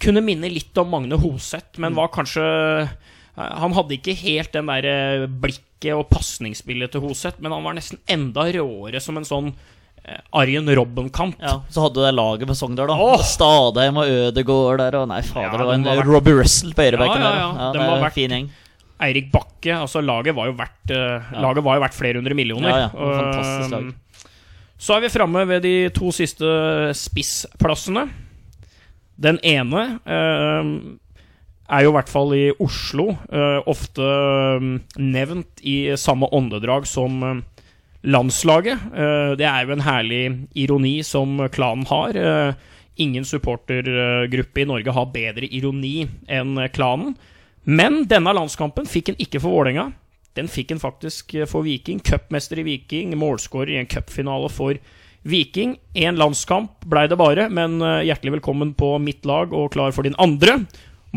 kunne minne litt om Magne Hoseth, men var kanskje eh, Han hadde ikke helt den der eh, blikket og pasningsspillet til Hoseth, men han var nesten enda råere som en sånn Arjen Robben-kamp. Ja, Så hadde du det laget med Sogndal, da. oh! Stadheim og Ødegård der, og nei, fader, Ja, det var en vært... Robbie Russell på øyrebekken Ja, ja, ja. Ja, var en fin gjeng. Eirik Bakke, altså laget var jo verdt eh, Laget var jo verdt flere hundre millioner. Ja, ja, fantastisk lag. Um, Så er vi framme ved de to siste spissplassene. Den ene eh, er jo i hvert fall i Oslo eh, ofte eh, nevnt i samme åndedrag som eh, landslaget. Eh, det er jo en herlig ironi som klanen har. Eh, ingen supportergruppe i Norge har bedre ironi enn klanen. Men denne landskampen fikk en ikke for Vålerenga. Den fikk en faktisk for Viking. Cupmester i Viking, målskårer i en cupfinale for Viking. Én landskamp blei det bare, men eh, hjertelig velkommen på mitt lag og klar for din andre,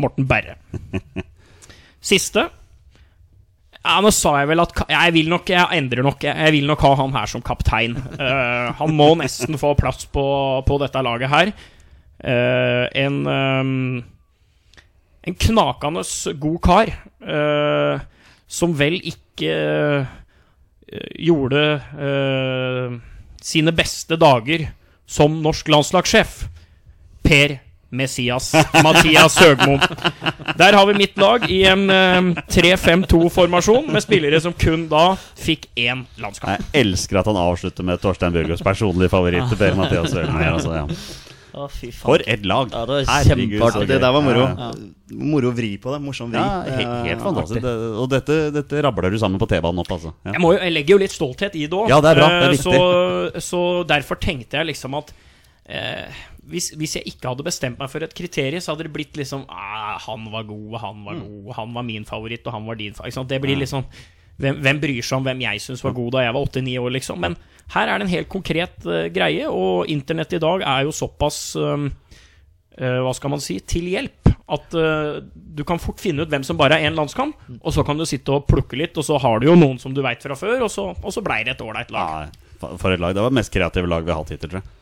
Morten Berre. Siste. Ja, nå sa jeg vel at Jeg vil nok, jeg endrer nok Jeg vil nok ha han her som kaptein. Uh, han må nesten få plass på, på dette laget her. Uh, en um, En knakende god kar. uh, som vel ikke gjorde sine beste dager som norsk landslagssjef. Per Messias Mathias Høgmo. Der har vi mitt lag i en eh, 3-5-2-formasjon med spillere som kun da fikk én landskamp. Jeg elsker at han avslutter med Torstein Bjørgaas personlige favoritt, Per Mathias Høgmo Altså, ja. Å. For et lag! Ja, det var kjempeartig. Det der var moro. Ja. Moro vri på det. Morsom vri. Ja, helt, helt Eh, fantastisk. Det, og dette, dette rabler du sammen på T-banen opp, altså. Ja. Jeg, må jo, jeg legger jo litt stolthet i det òg. Ja, det er bra, det er så, så derfor tenkte jeg liksom at eh, hvis, hvis jeg ikke hadde bestemt meg for et kriterium, så hadde det blitt liksom ah, Han var god, han Mm. var god, han var min favoritt, og han var din favoritt. Det blir liksom hvem, hvem bryr seg om hvem jeg syns var god da jeg var åtte-ni år, liksom? Men her er det en helt konkret uh, greie, og internett i dag er jo såpass um, uh, hva skal man si, til hjelp. At uh, du kan fort finne ut hvem som bare er én landskamp, og så kan du sitte og plukke litt, og så har du jo noen som du veit fra før, og så, og så blei det et ålreit lag. Ja, for et lag. Det var det mest kreative lag vi har hatt hittil, tror jeg.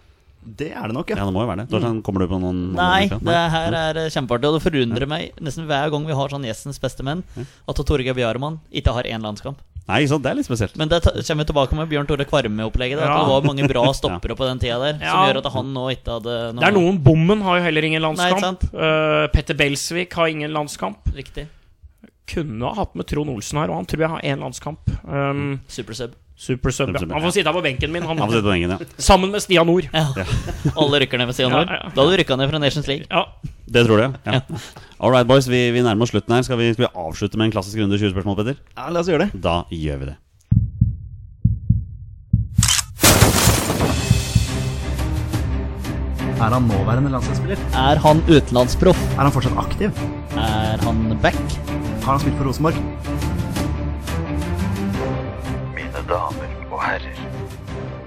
Det er det nok, Ja, ja. det må jo være det. Torstein, kommer du på noen? Nei, det her er kjempeartig, og det forundrer meg nesten hver gang vi har sånn gjestens beste menn, at Torgeir Bjarmann ikke har én landskamp. Nei, så? Det er litt spesielt. Men det kommer vi tilbake med Bjørn Tore Kvarme-opplegget. Ja. det var mange bra stoppere på den tida der, som Ja. gjør at han nå ikke hadde noen... Det er noen Bommen har jo heller ingen Nei, landskamp. sant? uh, Petter Belsvik har ingen landskamp. Riktig. Kunne ha hatt med Trond Olsen her, og han tror jeg har én landskamp. Um, Supersub. Supersub. ja. Han får sitte her på benken min, han. Han får sitte på benken, ja. Sammen med Stian Nord. Ja. Alle rykker ned ved Stian Ja, ja, ja. Da hadde du rykka ned fra Nations League. Ja. Det tror du, ja. All right, boys. Vi, vi nærmer oss slutten her. Skal vi, skal vi avslutte med en klassisk runde 20 spørsmål, Petter? ja. La oss gjøre det. Da gjør vi det. Er han nåværende landslagsspiller? Er han utenlandsproff? Er han fortsatt aktiv? Er han back? Har han spilt for Rosenborg? Damer og herrer,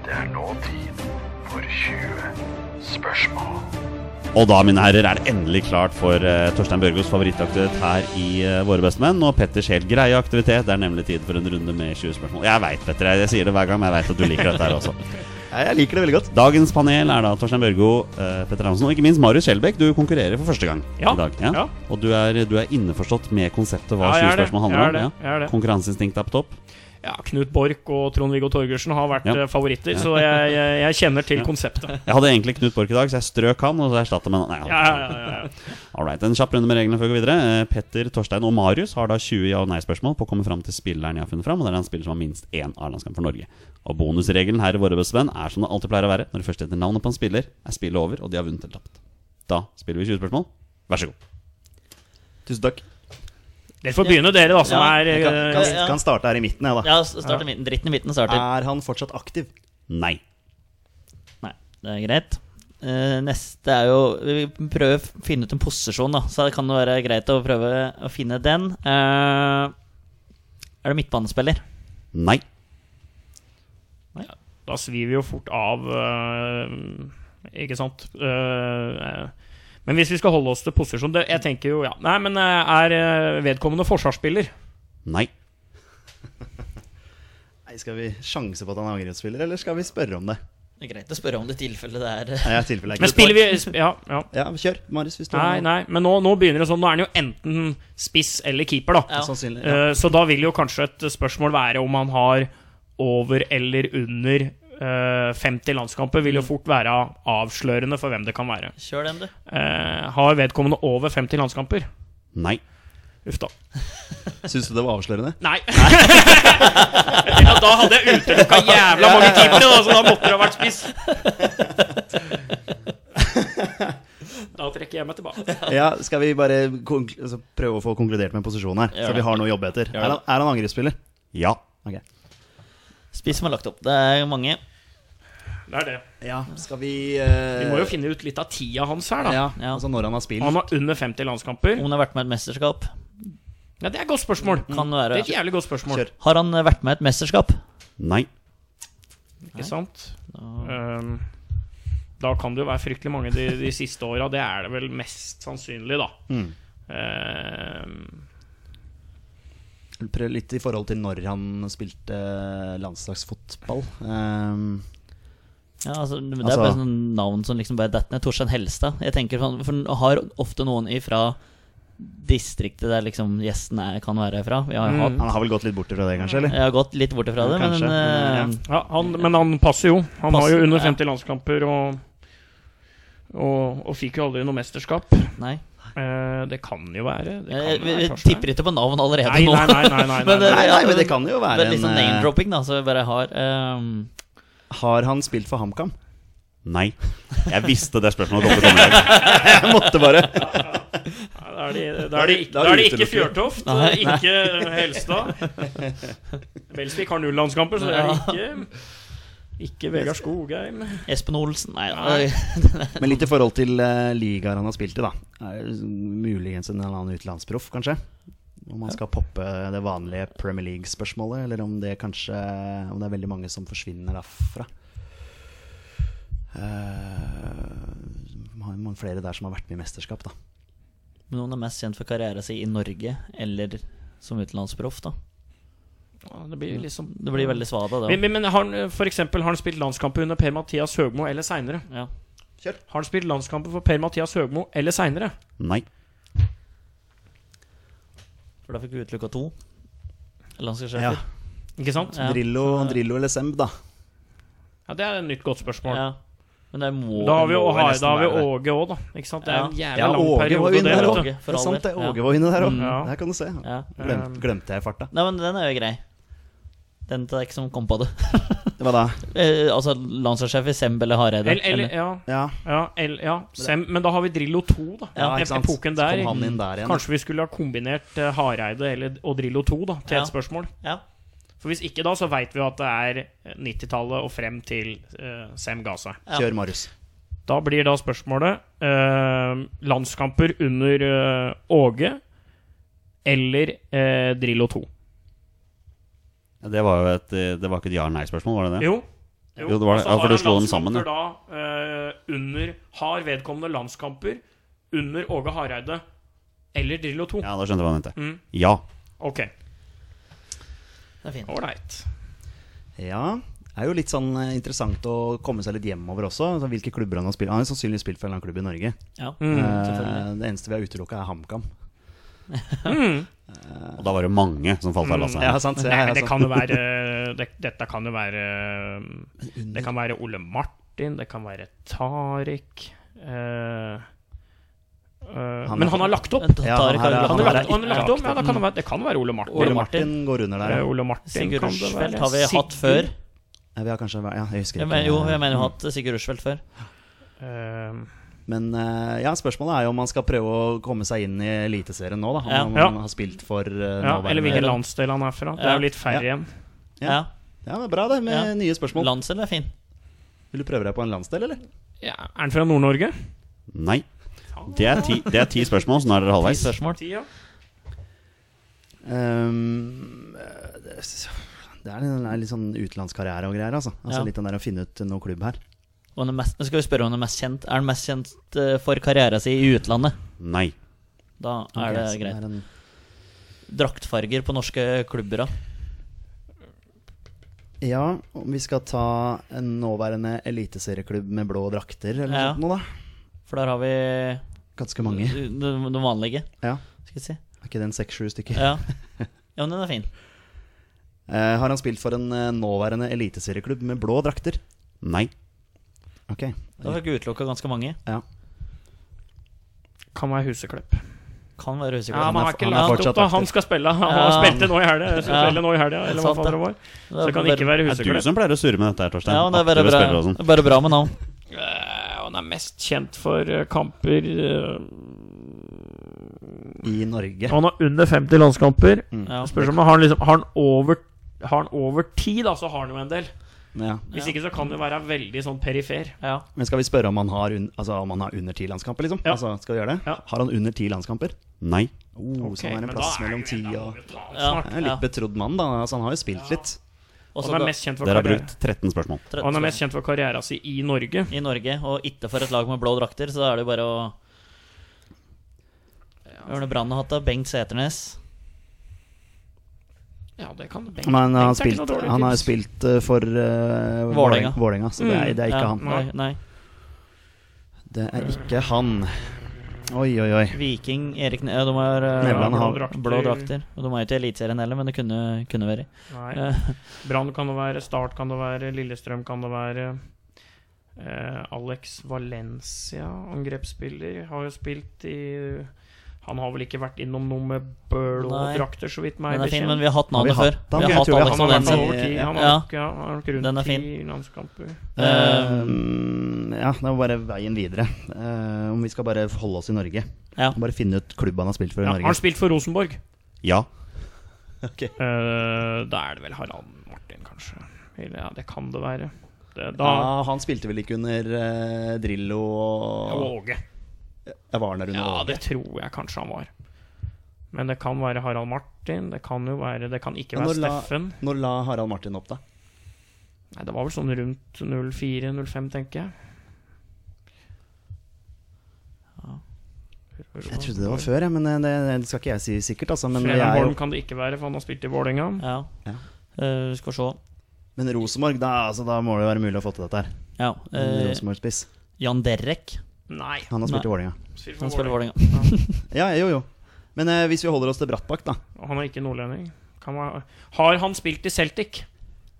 det er nå tid for 20 spørsmål. Og da, mine herrer, er det endelig klart for uh, Torstein Børgos favorittaktivitet her i uh, Våre bestemenn. Og Petters helt greie aktivitet. Det er nemlig tid for en runde med 20 spørsmål. Jeg veit, Petter. Jeg, jeg sier det hver gang, men jeg veit at du liker dette her også. Jeg liker det veldig godt. Dagens panel er da Torstein Børgo, uh, Petter Hansen og ikke minst Marius Skjelbæk. Du konkurrerer for første gang Ja, i dag. ja. Og du er, du er innforstått med konseptet hva 20 er spørsmål handler er om. Ja. Jeg er det. Konkurranseinstinktet er på topp. Ja, Knut Borch og Trond-Viggo Torgersen har vært Ja. eh, favoritter, så jeg, jeg, jeg kjenner til konseptet. Jeg hadde egentlig Knut Borch i dag, så jeg strøk han, og så erstatta med han. Ja, ja, ja, ja. Alright, En kjapp runde med reglene før vi går videre. Eh, Petter, Torstein og Marius har da 20 ja- og nei-spørsmål på å komme fram til spilleren jeg har funnet fram. Og det er den spiller som har minst én A-landskamp for Norge. Og bonusregelen her i våre beste venn er som det alltid pleier å være. Når det først heter navnet på en spiller, er spillet over, og de har vunnet eller tapt. Da spiller vi 20 spørsmål. Vær så god. Tusen takk. Dere får begynne, dere, da, som Ja, er kan, eh, kan, kan starte her i midten, jeg, da. Ja, starte midten. Dritten i midten starter. Er han fortsatt aktiv? Nei. Nei, det er greit. Eh, neste er jo Vi prøver å finne ut en posisjon, da. Så det kan være greit å prøve å finne den. Eh, er det midtbanespiller? Nei. Da svir vi jo fort av, eh, ikke sant? Eh, men hvis vi skal holde oss til posisjon det, Jeg tenker jo, ja Nei, men eh, er eh, vedkommende forsvarsspiller? Nei. Nei, Skal vi sjanse på at han er angrepsspiller, eller skal vi spørre om det? Det er greit å spørre om det tilfellet det er Nei, tilfellet er Men spiller vi sp- Ja, ja. Ja, kjør, Marius. Hvis du Nei, nei, men nå, nå begynner det sånn. Nå er han jo enten spiss eller keeper, da. Ja. Sannsynlig. Ja. Eh, så da vil jo kanskje et spørsmål være om han har over eller under 50 landskamper. Vil jo fort være avslørende for hvem det kan være. Kjør den, du. Eh, har vedkommende over 50 landskamper? Nei. Uff da. Syns du det var avslørende? Nei. ja, da hadde jeg utelukka jævla mange keepere, da, så da måtte det ha vært spiss. Da trekker jeg meg tilbake. Ja, Skal vi bare altså, prøve å få konkludert med posisjonen her? Så vi har noe å jobbe etter. Er han, er han angrepsspiller? Ja. Okay. Spiss som er lagt opp. Det er mange. Det er det. Ja, skal vi uh... Vi må jo finne ut litt av tida hans her, da. ja, Ja. altså når han har spilt. Han har under 50 landskamper. Om han har vært med i et mesterskap. Ja, Det er et godt spørsmål. Kan Det være er et jævlig godt spørsmål. Kjør. Har han vært med i et mesterskap? Nei. Ikke sant? Um, da kan det jo være fryktelig mange de, de siste åra. Det er det vel mest sannsynlig, da. Mm. Um, Prøv litt i forhold til når han spilte landslagsfotball. Ehm, Ja, altså, det er Altså- bare sånn navn som liksom bare detter ned. Torstein Helstad. Jeg tenker sånn, For han har ofte noen ifra distriktet der liksom gjesten er, kan være fra. Vi har, Mm. hatt, han har vel gått litt bort fra det, kanskje? eller? jeg har gått litt bort ifra det, Ja, men mm, ja. ja, han, men han passer jo. Han har jo under ja. 50 landskamper og, og, og fikk jo aldri noe mesterskap. nei. Uh, det kan jo være. Kan Jeg, være vi, tipper ikke på navn allerede Nei, nå. nei, nei. nei, nei, nei, Men, nei. Nei, men det kan jo være en sånn eh, name-dropping, da, så vi bare har ehm, Har han spilt for HamKam? Nei. Jeg visste det spørsmålet kom til å komme. Jeg måtte bare Ja, Da er det, da er det, Da er det ikke. Fjørtoft, Nei, ikke Helstad. Belsvik har null landskamper, så det er ikke Ikke Vegard Skogheim. Espen Olsen Nei, Nei. da. Men litt i forhold til uh, ligaer han har spilt i, da. Er det muligens en eller annen utenlandsproff, kanskje? Om man skal poppe det vanlige Premier League-spørsmålet, eller om det kanskje Om det er veldig mange som forsvinner derfra. Uh, har mange flere der som har vært med i mesterskap, da. Men noen er mest kjent for karrieren sin i Norge eller som utenlandsproff, da. Ja, det blir liksom Det blir veldig svada, det Men, men, men har han, for eksempel, har han spilt landskamper under Per-Mathias Høgmo eller seinere? Ja. Har han spilt landskamper for Per-Mathias Høgmo eller seinere? Nei. For da fikk vi utelukka to Ja. Ikke sant? Ja. Drillo, Drillo eller Semb, da. Ja, Det er et nytt godt spørsmål. Ja. Men det må Da har vi, vi. Åge òg, da. Ikke sant? Det er en jævlig Ja, lang Åge var periode, inne der for Det er sant, det. Åge var inne der òg. Mm, ja. Der kan du se. Ja. Glem, Um, glemte jeg farta. Nei, men den er jo grei. Den til deg som kom på det. Hva da? eh, altså landslagssjef i Semb eller Hareide. Eller, eller- ja, Ja, ja, el, ja. Sem, men da har vi Drillo 2, da. Ja, sant. Epoken Så der. kom han inn der igjen, Kanskje vi skulle ha kombinert uh, Hareide eller, og Drillo 2 da, til Ja. et spørsmål. Ja. For hvis ikke da, så veit vi at det er 90-tallet og frem til uh, Sem ga seg. Ja. Kjør, Marius. Da blir da spørsmålet uh, landskamper under eh, Åge eller eh, Drillo 2. Det var jo et eh, Det var ikke et ja-nei-spørsmål, var det det? Jo. Jo, det var det. Ja, for du slo dem sammen, Da, uh, under, har vedkommende landskamper under Åge Hareide eller Drillo 2. Ja, da skjønte jeg hva han mente. Mm. Ja. Ok, Det er fint. ålreit. Ja, det er jo litt sånn eh, interessant å komme seg litt hjemover også. Altså, hvilke klubber han har spilt. Han har sannsynligvis spilt for en eller annen klubb i Norge. Ja, Mm. uh, det eneste vi har utelukka, er HamKam. Og da var det mange som falt av lasset. Ja, sant. Ja, Nei, det kan jo være det, Dette kan jo være Det kan være Ole Martin, det kan være Tariq uh, uh, Men han har lagt opp! Ja, han har lagt- Han han har lagt, han har lagt opp, ja, det, kan det, være, det kan være Ole Martin. Ole Martin går under der. Eh, ja. Ole Martin Sigurd Rushfeldt har vi hatt før. Ja, vi har kanskje Ja, jeg husker Jeg ikke. mener, jo, jeg mener vi har hatt Sigurd Rushfeldt før. eh, Men eh, ja, spørsmålet er jo om man skal prøve å komme seg inn i Eliteserien nå, da. Om Ja. man Ja. har spilt for uh, ja, eller hvilken landsdel han er fra. Det er jo litt færre Ja. igjen. Ja. Ja. Ja, Bra, det, med Ja. nye spørsmål. Landsdel er fin. Vil du prøve deg på en landsdel, eller? Ja, er han fra Nord-Norge? Nei. Det er, ti, det er ti spørsmål, så nå er dere Ti spørsmål. Ti, ja. Um, det det er litt sånn utenlandskarriere og greier, altså. altså Ja. Litt den der å finne ut noe klubb her. Er mest, skal vi spørre om den er mest kjent. Er den mest kjent eh, for karrieren sin i utlandet? Nei. Da er det greit. er en- Draktfarger på norske klubber, da? Ja, om vi skal ta en nåværende eliteserieklubb med blå drakter eller noe Ja. sånt da. For der har vi Ganske mange. de, de vanlige, Ja. skal vi si. Er ikke den en seks-sju stykker? Ja. ja, men den er fin. Uh, har han spilt for en eh, nåværende eliteserieklubb med blå drakter? Nei. Ok. Da har vi utelukka ganske mange. Ja. Kan være Huseklepp. Kan være Huseklepp. Ja, han men er han ikke er lagt fortsatt opp, da. aktiv. Han skal spille. Han Ja. spilte nå i helga, Ja. spille nå i helga, eller hva faen det var. Så det kan bare- ikke være Det er du som pleier å surre med dette her, Torstein. Ja, det er bare bra, sånn. det er bare bra med navn. Eh, Han er mest kjent for eh, kamper eh, I Norge. Han har under 50 landskamper. Ja. Spørs om han har, liksom, har han over Har han over 10, da, så har han jo en del. Ja. Hvis ikke så kan det være veldig sånn perifer. Ja. Men skal vi spørre om han har, un altså, om han har under ti landskamper, liksom? Ja. Altså, skal vi gjøre det? Ja. Har han under ti landskamper? Nei. Oh, okay, så han er en plass er mellom ti og litt betrodd mann, da. Altså, han har jo spilt litt. Og Han er mest kjent for Dere har brukt 13 spørsmål. tre- han er mest kjent for karrieren sin i Norge. i Norge, og ikke for et lag med blå drakter, så da er det jo bare å Ørne Brann har hatt det. Bengt Seternes. Ja, det kan Bengt. Men han spilt, dårlig han har spilt eh, for uh, Vålerenga. Vålerenga, så det er, det er ikke ja, han. Nei, nei. Det er ikke han. Oi, oi, oi. Viking, Erik Ne- ja, De har eh, Nevland blå, har- drakter. blå drakter. Og de er jo ikke i Eliteserien heller, men det kunne, kunne vært. Nei. Eh, Brann kan det være, Start kan det være, Lillestrøm kan det være. Eh, Alex Valencia, angrepsspiller, har jo spilt i Han har vel ikke vært innom noe med blå drakter, så vidt meg Den er fin, bekjent. men vi har hatt navnet før. Vi har hatt tror vi Alex Han har nok, rundt Den er fin. ti landskamper. Eh, ja, det er bare veien videre. Eh, om vi skal bare holde oss i Norge. Ja. Bare finne ut klubben han har spilt for i Ja, har han Norge. spilt for Rosenborg? Ja. Eh, da er det vel Harald Martin, kanskje. Eller, ja, det kan det være. Det, da Ja, han spilte vel ikke under Drillo og Åge. Jeg var der under Ja, det tror jeg kanskje han var. Men det kan være Harald Martin. Det kan jo være Det kan ikke være når la- Steffen. Når la Harald Martin opp, da? Nei, det var vel sånn rundt 04-05, tenker jeg. Jeg trodde det var før, jeg, men eh, det, det skal ikke jeg si sikkert. Altså, men, er Holm kan det ikke være, for han har spilt i Vålerenga. Ja. Ja. Uh, skal vi se. men Rosenborg, da, altså, da må det være mulig å få til dette her. Ja. Eh, Rosenborg-spiss. Jan Derek. Nei. Han har spilt i Vålerenga. Han spiller Vålerenga. Ja, jo, jo. Men eh, hvis vi holder oss til Brattbakk, da. Han er ikke nordlending. Kan man... Har han spilt i Celtic?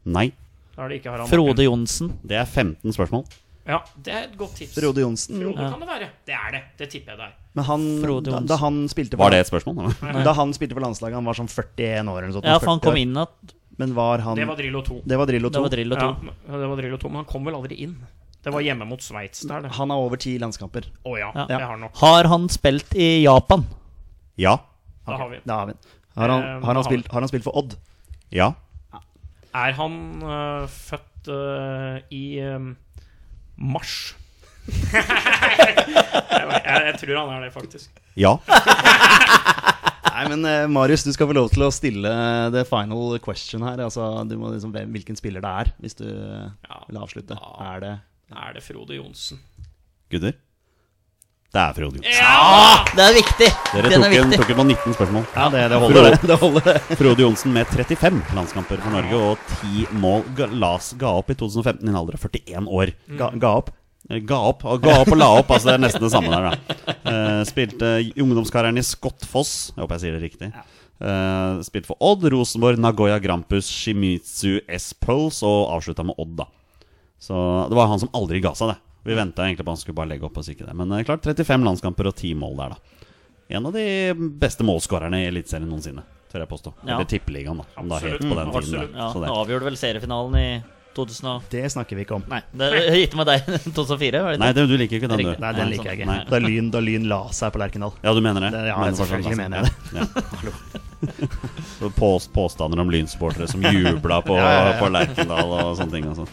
Nei. Da er det ikke Harald Frode Martin. Johnsen. Det er 15 spørsmål. Ja, det er et godt tips. Frode Johnsen. Frode Ja. kan det være. Det er det. Det tipper jeg det er. Men han, Frode da, Johnsen. da han spilte for Var det et spørsmål? Da han spilte for landslaget, han var sånn 41 år eller noe sånt. Ja, for han 40 kom inn at Men var han Det var Drillo 2. Det var Drillo 2. Det var Drillo 2. Ja, men- det var Drillo 2, men han kom vel aldri inn. Det var hjemme mot Sveits der. Han har over ti landskamper. Å ja, Ja. det har han nok. Har han spilt i Japan? Ja. Da har vi. Da har vi. Har han, Eh, har, han spilt, har han spilt for Odd? Ja. Er han uh, født uh, i um, mars? jeg, jeg, jeg tror han er det, faktisk. Ja. Nei, men uh, Marius, du skal få lov til å stille the final question her. Altså, du må liksom hvem- Hvilken spiller det er, hvis du Ja. vil avslutte. Ja. Er det Er det Frode Johnsen? Gutter. Det er Frode Johnsen. Ja! Det er viktig! Dere Den tok er en, viktig. tok en på 19 spørsmål. Ja, det, det holder, det. det, holder det. Frode Johnsen med 35 landskamper for Norge og 10 mål. Ga- Las ga opp i 2015 i en alder av 41 år. Ga, ga opp. Eh, Ga opp og ga opp og la opp. Altså Det er nesten det samme der, da. Uh, spilte ungdomskarrieren i Skottfoss. Jeg håper jeg sier det riktig. Uh, spilte for Odd, Rosenborg, Nagoya Grampus, Shimizu S-Pulse og avslutta med Odd, da. Så det var han som aldri ga seg, det. Vi venta egentlig på han skulle bare legge opp og sikre det. Men eh, klart, 35 landskamper og 10 mål der, da. En av de beste målskårerne i Eliteserien noensinne, tør jeg påstå. Ja. Eller Tippeligaen, da. Som det het Absolutt. på den tiden. Ja, Så det. avgjorde vel seriefinalen i 2000 og... Det snakker vi ikke om. Nei, det gitt med deg 2004, var det Nei, det, du liker ikke den, du. Nei, den liker jeg ikke. Da Lyn, da lyn la seg på Lerkendal. Ja, du mener det? Det- ja, Mener selvfølgelig mener Ja. Ja. Så Pås, påstander om Lyn-supportere som jubla på, Ja, ja, ja. på Lerkendal og sånne ting. Altså.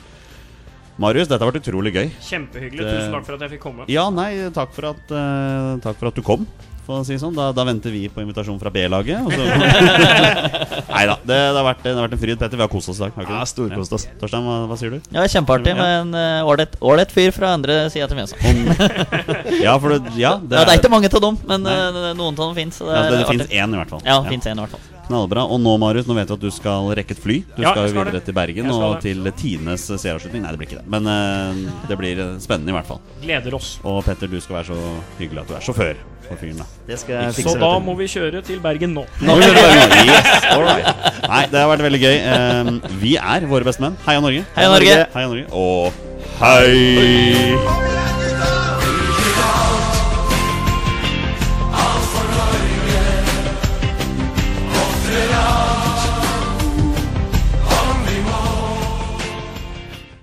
Marius, dette har vært utrolig gøy. Kjempehyggelig. Det- Tusen takk for at jeg fikk komme. Ja, nei, takk for at, uh, takk for at du kom. For å si sånn. da, da venter vi på invitasjon fra B-laget. så- Nei da, det, det, har vært, det har vært en fryd, Petter. Vi har kost oss i dag. Ja, storkost oss. Torstein, hva, hva sier du? Ja, kjempeartig med en eh, ålreit uh, fyr fra andre sida til Mjøsa. Ja, for det, ja, det Ja, det er ikke mange av dem, men Nei. eh, noen av dem fins. ja, det, det fins én, i hvert fall. Ja, det finnes en i hvert fall. Knallbra. Og nå, Marius, nå vet vi at du skal rekke et fly. Du Ja, skal jo videre det. til Bergen og det. til Tines serieavslutning. Nei, det blir ikke det. Men uh, det blir eh, spennende, i hvert fall. Gleder oss. Og Petter, du skal være så hyggelig at du er sjåfør for fyren, da. Det skal jeg Så da må vi kjøre til Bergen nå. Nå kjører vi Bergen. Yes, all right. Nei, det har vært veldig gøy. Um, vi er våre beste menn. Heia Norge. Heia Norge. Heia Norge. Og hei!